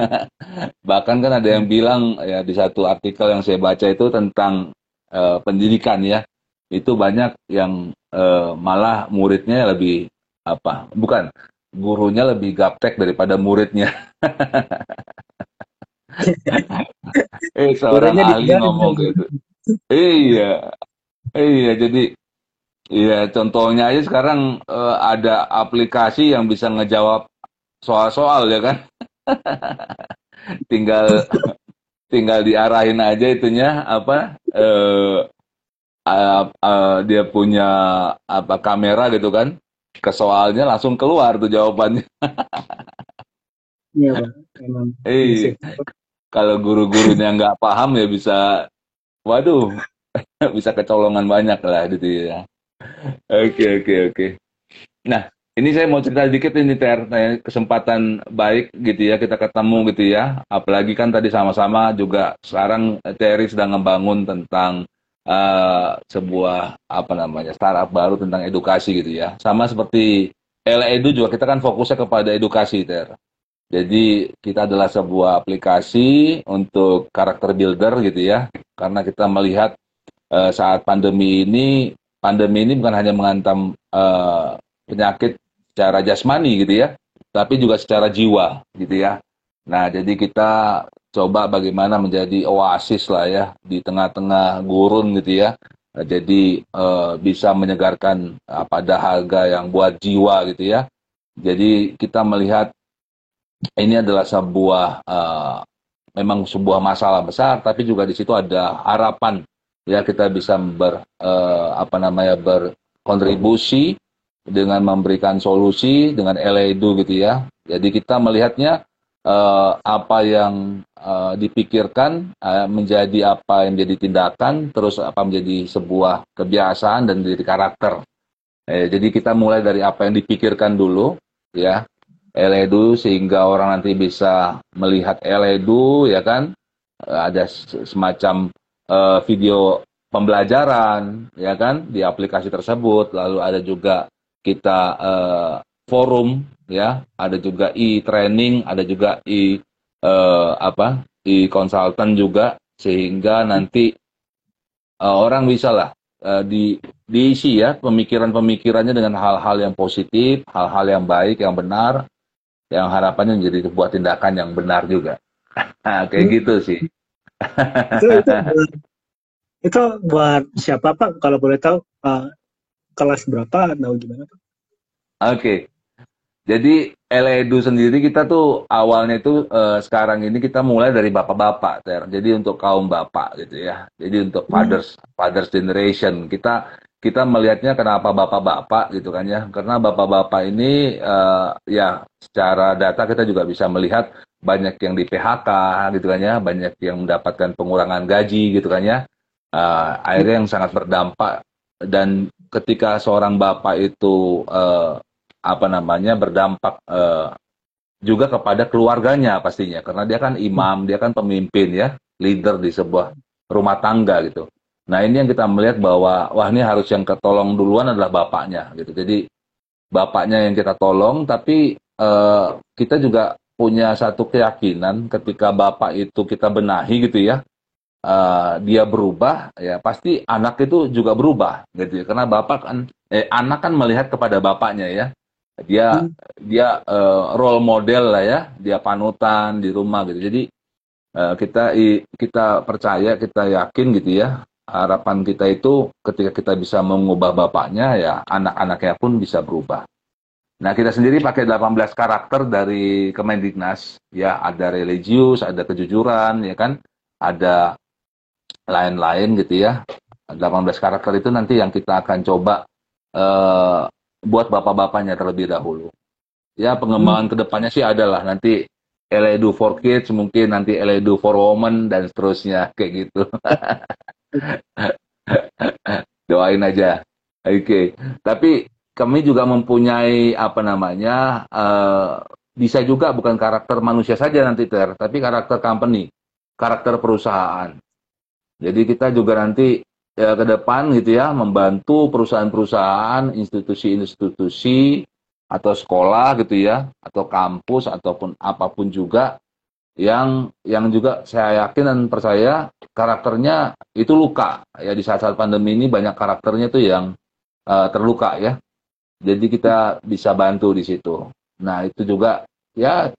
Bahkan kan ada yang bilang ya di satu artikel yang saya baca itu tentang uh, pendidikan ya, itu banyak yang uh, malah muridnya lebih apa? Bukan, gurunya lebih gaptek daripada muridnya. eh seorang ahli ngomong gitu. Iya, iya jadi iya contohnya aja sekarang uh, ada aplikasi yang bisa ngejawab soal-soal ya kan. tinggal tinggal diarahin aja itunya apa uh, uh, uh, dia punya apa kamera gitu kan ke soalnya langsung keluar tuh jawabannya. Iya, Pak. Emang. Eh, kalau guru-gurunya nggak paham ya bisa, waduh, bisa kecolongan banyak lah gitu ya. Oke, oke, oke. Nah, ini saya mau cerita sedikit ini Ter, nah, kesempatan baik gitu ya kita ketemu gitu ya. Apalagi kan tadi sama-sama juga sekarang Terry sedang membangun tentang uh, sebuah apa namanya startup baru tentang edukasi gitu ya. Sama seperti Edu juga kita kan fokusnya kepada edukasi Ter. Jadi kita adalah sebuah aplikasi untuk karakter builder gitu ya. Karena kita melihat uh, saat pandemi ini, pandemi ini bukan hanya mengantam uh, penyakit secara jasmani gitu ya, tapi juga secara jiwa gitu ya. Nah, jadi kita coba bagaimana menjadi oasis lah ya di tengah-tengah gurun gitu ya. Jadi uh, bisa menyegarkan pada harga yang buat jiwa gitu ya. Jadi kita melihat ini adalah sebuah uh, memang sebuah masalah besar, tapi juga di situ ada harapan ya kita bisa ber uh, apa namanya berkontribusi dengan memberikan solusi dengan Eledu gitu ya. Jadi kita melihatnya uh, apa yang uh, dipikirkan uh, menjadi apa yang menjadi tindakan, terus apa menjadi sebuah kebiasaan dan menjadi karakter. Eh, jadi kita mulai dari apa yang dipikirkan dulu, ya, Eledu sehingga orang nanti bisa melihat Eledu ya kan ada semacam uh, video pembelajaran ya kan di aplikasi tersebut lalu ada juga kita uh, forum ya ada juga e-training ada juga e uh, apa e konsultan juga sehingga nanti uh, orang bisa lah uh, di diisi ya pemikiran-pemikirannya dengan hal-hal yang positif hal-hal yang baik yang benar yang harapannya menjadi sebuah tindakan yang benar juga. Kayak hmm. gitu sih. Itu, itu, buat, itu buat siapa Pak? Kalau boleh tahu uh, kelas berapa atau gimana Pak? Oke. Okay. Jadi Eledu sendiri kita tuh awalnya itu uh, sekarang ini kita mulai dari bapak-bapak, Ter. Jadi untuk kaum bapak gitu ya. Jadi untuk hmm. fathers, fathers generation kita kita melihatnya kenapa bapak-bapak gitu kan ya karena bapak-bapak ini uh, ya secara data kita juga bisa melihat banyak yang di PHK gitu kan ya banyak yang mendapatkan pengurangan gaji gitu kan ya. Uh, akhirnya yang sangat berdampak. Dan ketika seorang bapak itu uh, apa namanya berdampak uh, juga kepada keluarganya pastinya. Karena dia kan imam dia kan pemimpin ya leader di sebuah rumah tangga gitu. Nah ini yang kita melihat bahwa wah ini harus yang ketolong duluan adalah bapaknya gitu. Jadi bapaknya yang kita tolong, tapi uh, kita juga punya satu keyakinan ketika bapak itu kita benahi gitu ya, uh, dia berubah ya pasti anak itu juga berubah gitu ya. Karena bapak kan eh, anak kan melihat kepada bapaknya ya. Dia hmm. dia uh, role model lah ya, dia panutan di rumah gitu. Jadi uh, kita kita percaya, kita yakin gitu ya harapan kita itu ketika kita bisa mengubah bapaknya ya anak-anaknya pun bisa berubah. Nah kita sendiri pakai 18 karakter dari Kemendiknas ya ada religius, ada kejujuran ya kan, ada lain-lain gitu ya. 18 karakter itu nanti yang kita akan coba uh, buat bapak-bapaknya terlebih dahulu. Ya pengembangan hmm. ke depannya sih adalah nanti Eledu for Kids, mungkin nanti Eledu for Women dan seterusnya kayak gitu. Doain aja. Oke. Okay. Tapi kami juga mempunyai apa namanya uh, bisa juga bukan karakter manusia saja nanti ter, tapi karakter company, karakter perusahaan. Jadi kita juga nanti ya ke depan gitu ya membantu perusahaan-perusahaan, institusi-institusi atau sekolah gitu ya, atau kampus ataupun apa pun juga yang yang juga saya yakin dan percaya karakternya itu luka ya di saat-saat pandemi ini banyak karakternya tuh yang uh, terluka ya jadi kita bisa bantu di situ. Nah itu juga ya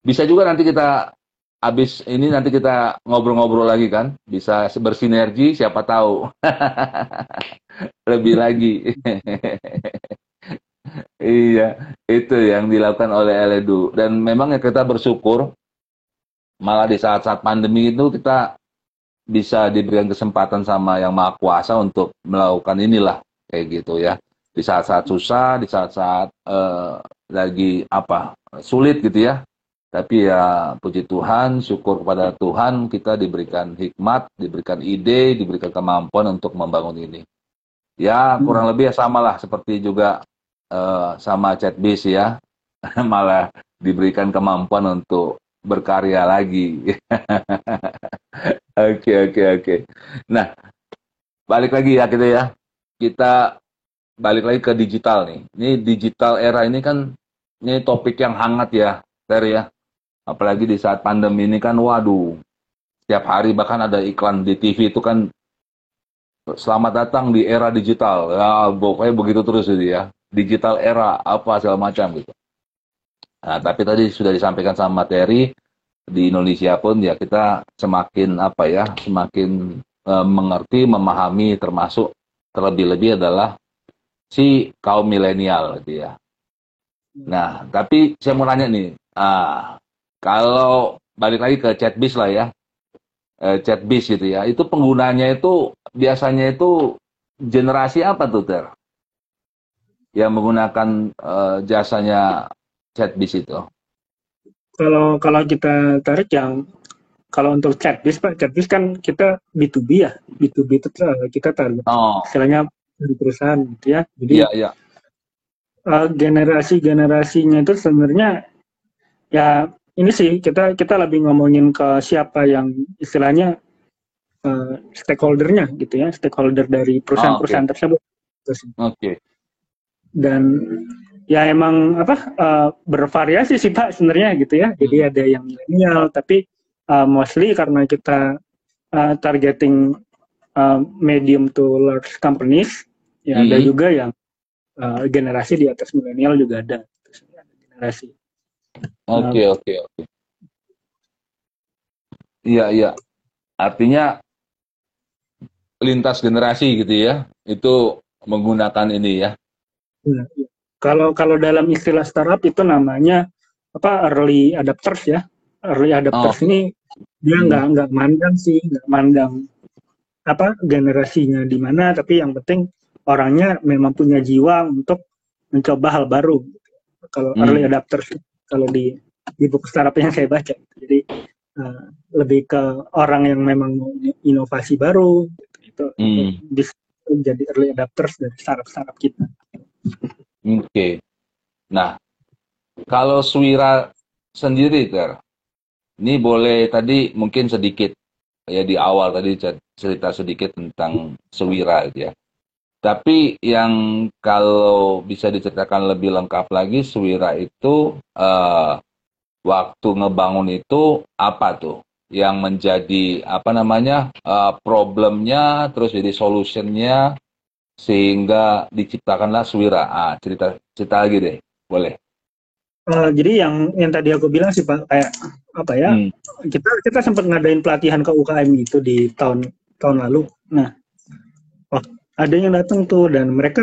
bisa juga nanti kita habis ini nanti kita ngobrol-ngobrol lagi kan. Bisa bersinergi siapa tahu. Lebih lagi. Iya itu yang dilakukan oleh Eledu dan memang ya kita bersyukur malah di saat-saat pandemi itu kita bisa diberikan kesempatan sama yang maha kuasa untuk melakukan inilah kayak gitu ya di saat-saat susah di saat-saat uh, lagi apa sulit gitu ya tapi ya puji Tuhan syukur kepada Tuhan kita diberikan hikmat diberikan ide diberikan kemampuan untuk membangun ini ya kurang lebih ya sama lah seperti juga uh, sama chatbase ya malah diberikan kemampuan untuk berkarya lagi. Oke oke oke. Nah balik lagi ya kita ya. Kita balik lagi ke digital nih. Ini digital era ini kan ini topik yang hangat ya, Ter ya. Apalagi di saat pandemi ini kan, waduh, setiap hari bahkan ada iklan di TV itu kan selamat datang di era digital. Ya, pokoknya begitu terus itu ya. Digital era apa segala macam gitu. Nah, tapi tadi sudah disampaikan sama materi di Indonesia pun ya kita semakin apa ya, semakin e, mengerti, memahami termasuk terlebih-lebih adalah si kaum milenial gitu ya. Nah, tapi saya mau nanya nih, ah, kalau balik lagi ke chatbis lah ya, eh, chatbis gitu ya, itu penggunanya itu biasanya itu generasi apa tuh ter? Yang menggunakan uh, jasanya chatbis itu? Kalau kalau kita tarik yang kalau untuk chatbis Pak, chatbis kan kita B2B ya, B2B itu kita tarik. Oh. Istilahnya di perusahaan gitu ya. Jadi yeah, yeah. Uh, generasi generasinya itu sebenarnya ya ini sih kita kita lebih ngomongin ke siapa yang istilahnya uh, stakeholdernya gitu ya, stakeholder dari perusahaan-perusahaan oh, okay. tersebut. Oke. Okay. Dan ya emang apa uh, bervariasi sih pak sebenarnya gitu ya jadi hmm. ada yang milenial tapi uh, mostly karena kita uh, targeting uh, medium to large companies ya hmm. ada juga yang uh, generasi di atas milenial juga ada generasi oke oke oke iya iya artinya lintas generasi gitu ya itu menggunakan ini ya, ya, ya kalau kalau dalam istilah startup itu namanya apa early adapters ya. Early adapters oh. ini dia nggak hmm. nggak mandang sih, nggak mandang apa generasinya di mana, tapi yang penting orangnya memang punya jiwa untuk mencoba hal baru. Kalau hmm. early adapters kalau di di buku startup yang saya baca, jadi uh, lebih ke orang yang memang inovasi baru itu hmm. bisa jadi early adapters dari startup startup kita. Oke. Nah, kalau Swira sendiri, Ter, ini boleh tadi mungkin sedikit ya di awal tadi cerita sedikit tentang Swira gitu ya. Tapi yang kalau bisa diceritakan lebih lengkap lagi, Swira itu uh, waktu ngebangun itu apa tuh? Yang menjadi apa namanya uh, problemnya, terus jadi solutionnya, sehingga diciptakanlah Swira. Ah, cerita cerita lagi deh, boleh. Uh, jadi yang yang tadi aku bilang sih pak kayak apa ya hmm. kita kita sempat ngadain pelatihan ke UKM itu di tahun tahun lalu. Nah, wah, ada yang datang tuh dan mereka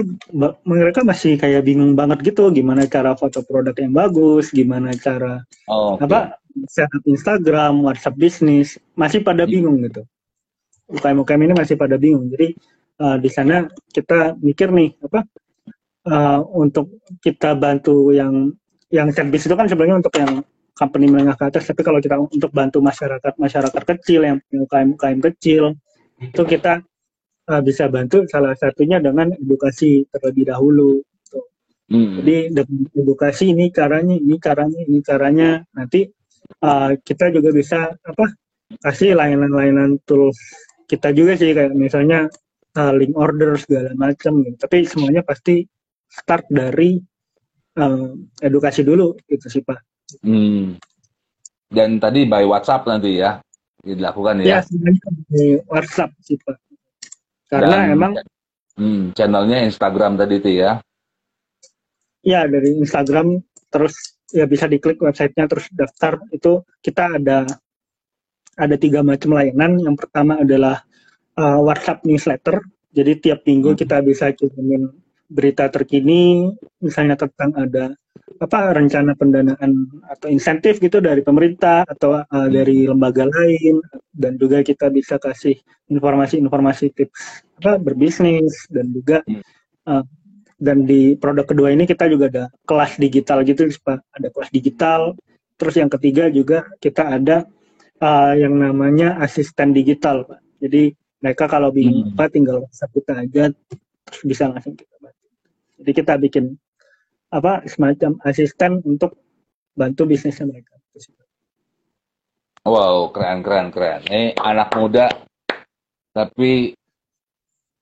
mereka masih kayak bingung banget gitu gimana cara foto produk yang bagus, gimana cara oh, okay. apa setup Instagram, WhatsApp bisnis masih pada hmm. bingung gitu. UKM UKM ini masih pada bingung. Jadi uh, di sana kita mikir nih apa uh, untuk kita bantu yang yang service itu kan sebenarnya untuk yang company menengah ke atas tapi kalau kita untuk bantu masyarakat masyarakat kecil yang punya UKM UKM kecil itu kita uh, bisa bantu salah satunya dengan edukasi terlebih dahulu gitu. Hmm. Jadi dengan edukasi ini caranya, ini caranya, ini caranya. Nanti uh, kita juga bisa apa kasih layanan-layanan tools kita juga sih kayak misalnya uh, link order segala macam gitu. Tapi semuanya pasti start dari uh, edukasi dulu gitu sih Pak. Hmm. Dan tadi by WhatsApp nanti ya dilakukan ya? Ya, sebenarnya di WhatsApp sih Pak. Karena Dan, emang hmm, channelnya Instagram tadi itu ya? Ya, dari Instagram terus ya bisa diklik websitenya terus daftar itu kita ada ada tiga macam layanan. Yang pertama adalah uh, WhatsApp newsletter. Jadi tiap minggu hmm. kita bisa kirimin berita terkini, misalnya tentang ada apa rencana pendanaan atau insentif gitu dari pemerintah atau uh, dari lembaga lain dan juga kita bisa kasih informasi-informasi tips apa berbisnis dan juga uh, dan di produk kedua ini kita juga ada kelas digital gitu Pak. Ada kelas digital. Terus yang ketiga juga kita ada uh, yang namanya asisten digital Pak. Jadi mereka kalau bingung hmm. apa tinggal WhatsApp kita aja terus bisa langsung kita bantu jadi kita bikin apa semacam asisten untuk bantu bisnisnya mereka. Wow keren keren keren. Ini anak muda tapi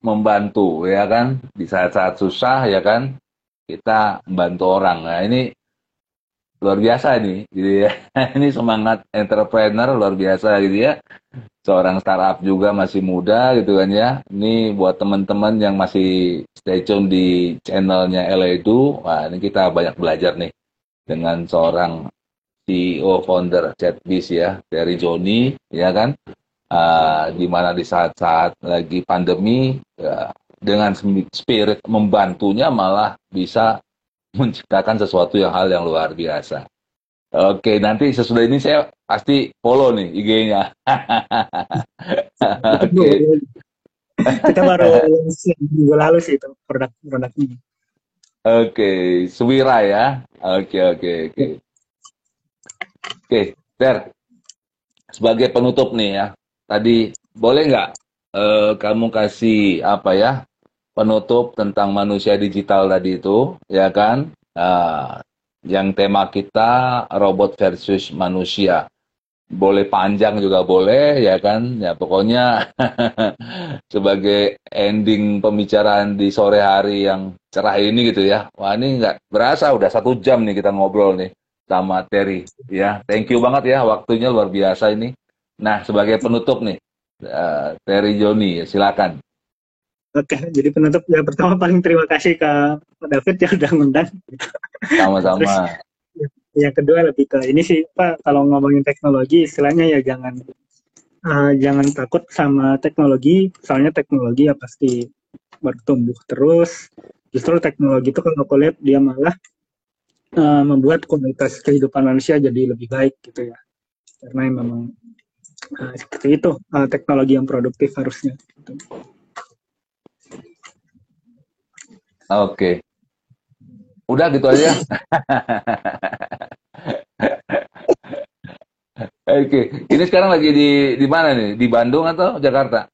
membantu ya kan? Di saat-saat susah ya kan? Kita membantu orang. Nah ini luar biasa nih gitu ya. Ini semangat entrepreneur luar biasa gitu ya. Seorang startup juga masih muda gitu kan ya. Ini buat teman-teman yang masih stay tune di channelnya Eledu wah ini kita banyak belajar nih dengan seorang CEO founder Chatbiz ya dari Joni ya kan. Uh, di mana di saat-saat lagi pandemi ya, dengan spirit membantunya malah bisa menciptakan sesuatu yang hal yang luar biasa. Oke, nanti sesudah ini saya pasti follow nih IG-nya. Oke. Kita baru minggu lalu sih itu produk-produk ini. Oke, Suwira ya. Oke, oke, oke. Oke, Ter. Sebagai penutup nih ya, tadi boleh nggak uh, kamu kasih apa ya penutup tentang manusia digital tadi itu ya kan? Uh, yang tema kita robot versus manusia. Boleh panjang juga boleh ya kan? Ya pokoknya sebagai ending pembicaraan di sore hari yang cerah ini gitu ya. Wah ini nggak berasa udah satu jam nih kita ngobrol nih sama Terry ya. Thank you banget ya waktunya luar biasa ini. Nah, sebagai penutup nih, uh, Terry Joni, silakan. Oke, jadi penutup yang pertama paling terima kasih ke Pak David yang sudah ngundang. Sama-sama. yang kedua lebih ke ini sih Pak, kalau ngomongin teknologi, istilahnya ya jangan uh, jangan takut sama teknologi, soalnya teknologi ya pasti bertumbuh terus. Justru teknologi itu kalau aku lihat dia malah uh, membuat kualitas kehidupan manusia jadi lebih baik gitu ya. Karena memang Nah, seperti itu uh, teknologi yang produktif harusnya. Oke. Okay. Udah gitu aja. Oke, okay. ini sekarang lagi di di mana nih? Di Bandung atau Jakarta?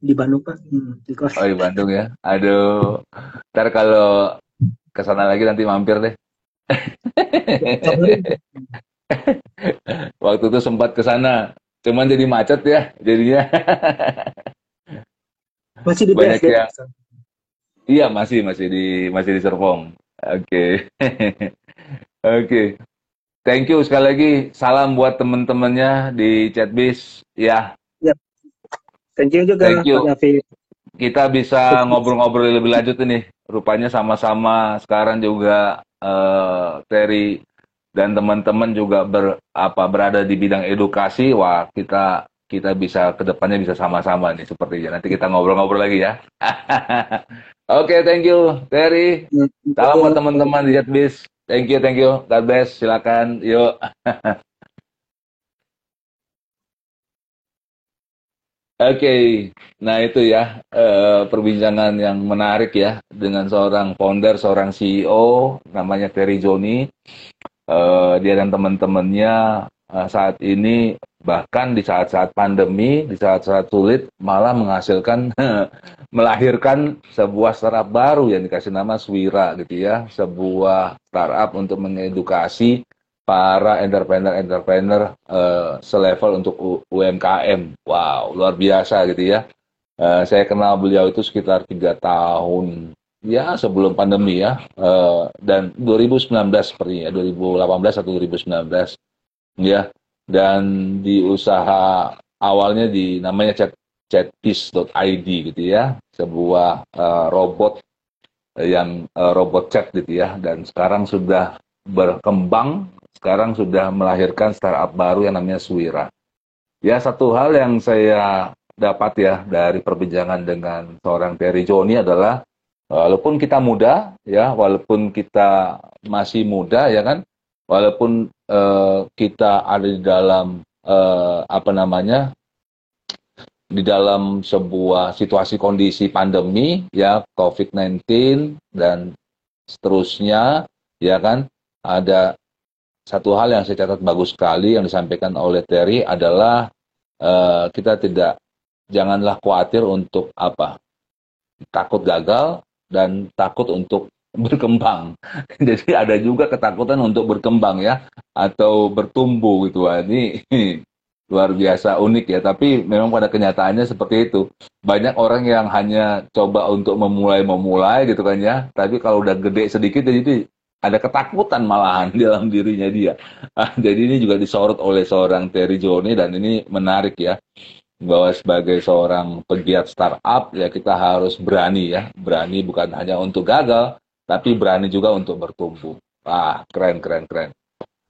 Di Bandung pak, hmm, di kos. Oh di Bandung ya. Aduh, ntar kalau ke sana lagi nanti mampir deh. Waktu itu sempat ke sana, cuman jadi macet ya jadinya. masih di Banyak yang... Iya masih masih di masih di Serpong. Oke. Okay. Oke. Okay. Thank you sekali lagi. Salam buat teman-temannya di Chatbiz ya. Yep. Thank you juga. Thank you. Kita bisa ngobrol-ngobrol lebih lanjut ini. Rupanya sama-sama sekarang juga uh, Terry dan teman-teman juga ber, apa berada di bidang edukasi, wah kita kita bisa ke depannya bisa sama-sama nih sepertinya. Nanti kita ngobrol-ngobrol lagi ya. Oke, okay, thank you, Terry. Salam buat teman-teman di Jetbiz. Thank you, thank you. God bless. Silakan. Yuk. Oke, okay. nah itu ya uh, perbincangan yang menarik ya dengan seorang founder, seorang CEO namanya Terry Joni uh, dia dan teman-temannya uh, saat ini bahkan di saat-saat pandemi, di saat-saat sulit malah menghasilkan melahirkan sebuah startup baru yang dikasih nama Swira gitu ya, sebuah startup untuk mengedukasi para entrepreneur-entrepreneur uh, selevel untuk UMKM. Wow, luar biasa gitu ya. Uh, saya kenal beliau itu sekitar tiga tahun ya sebelum pandemi ya uh, dan 2019 sepertinya 2018 atau 2019 ya dan di usaha awalnya di namanya chat chatpiece.id gitu ya. Sebuah uh, robot yang uh, robot chat gitu ya. Dan sekarang sudah berkembang. Sekarang sudah melahirkan startup baru yang namanya Suwira. Ya satu hal yang saya dapat ya dari perbincangan dengan seorang Terry Joni adalah walaupun kita muda ya walaupun kita masih muda ya kan walaupun uh, kita ada di dalam uh, apa namanya di dalam sebuah situasi kondisi pandemi ya COVID-19 dan seterusnya ya kan. Ada satu hal yang saya catat bagus sekali yang disampaikan oleh Terry adalah uh, kita tidak janganlah khawatir untuk apa takut gagal dan takut untuk berkembang. Jadi ada juga ketakutan untuk berkembang ya atau bertumbuh gitu. Ini luar biasa unik ya. Tapi memang pada kenyataannya seperti itu. Banyak orang yang hanya coba untuk memulai-memulai gitu kan ya. Tapi kalau udah gede sedikit jadi ada ketakutan malahan di dalam dirinya dia. jadi ini juga disorot oleh seorang Terry Joni dan ini menarik ya bahwa sebagai seorang pegiat startup ya kita harus berani ya berani bukan hanya untuk gagal tapi berani juga untuk bertumbuh ah keren keren keren.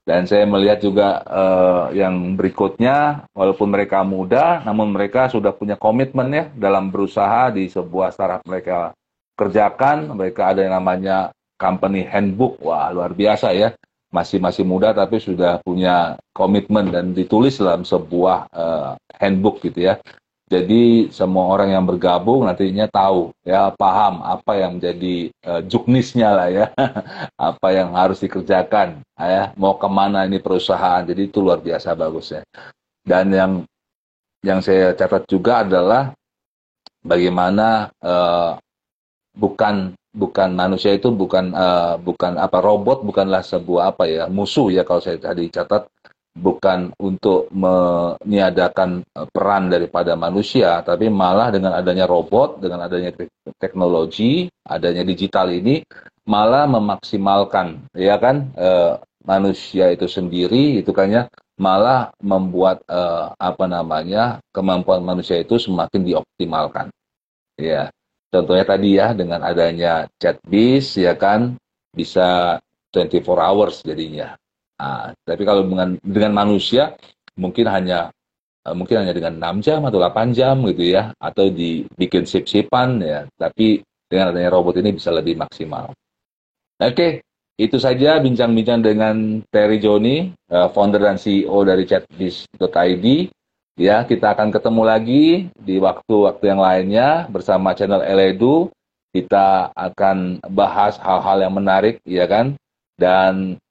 Dan saya melihat juga uh, yang berikutnya walaupun mereka muda namun mereka sudah punya komitmen ya dalam berusaha di sebuah startup mereka kerjakan. Mereka ada yang namanya company handbook. Wah luar biasa ya. Masih masih muda tapi sudah punya komitmen dan ditulis dalam sebuah uh, handbook gitu ya. Jadi semua orang yang bergabung nantinya tahu ya paham apa yang menjadi uh, juknisnya lah ya, apa yang harus dikerjakan ya, mau ke mana ini perusahaan. Jadi itu luar biasa bagusnya. Dan yang yang saya catat juga adalah bagaimana uh, bukan bukan manusia itu bukan uh, bukan apa robot bukanlah sebuah apa ya musuh ya kalau saya tadi catat bukan untuk meniadakan eh, peran daripada manusia tapi malah dengan adanya robot dengan adanya teknologi adanya digital ini malah memaksimalkan ya kan? Uh, manusia itu sendiri itu kan ya malah membuat uh, apa namanya kemampuan manusia itu semakin dioptimalkan. Ya Contohnya tadi ya dengan adanya chat bis ya kan? Bisa 24 hours jadinya. Nah, tapi kalau dengan dengan manusia mungkin hanya uh, mungkin hanya dengan 6 jam atau 8 jam gitu ya atau dibikin sip-sipan ya. Tapi dengan adanya robot ini bisa lebih maksimal. Oke, itu saja bincang-bincang dengan Terry Joni, uh, founder dan CEO dari chatbis.id. Ya, kita akan ketemu lagi di waktu-waktu yang lainnya bersama channel Eledu. Kita akan bahas hal-hal yang menarik, ya kan? Dan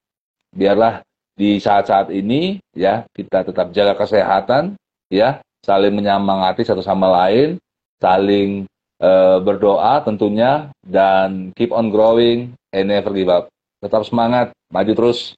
biarlah di saat-saat ini, ya, kita tetap jaga kesehatan, ya, saling menyemangati satu sama lain, saling uh, berdoa tentunya, dan keep on growing and never give up. Tetap semangat, maju terus.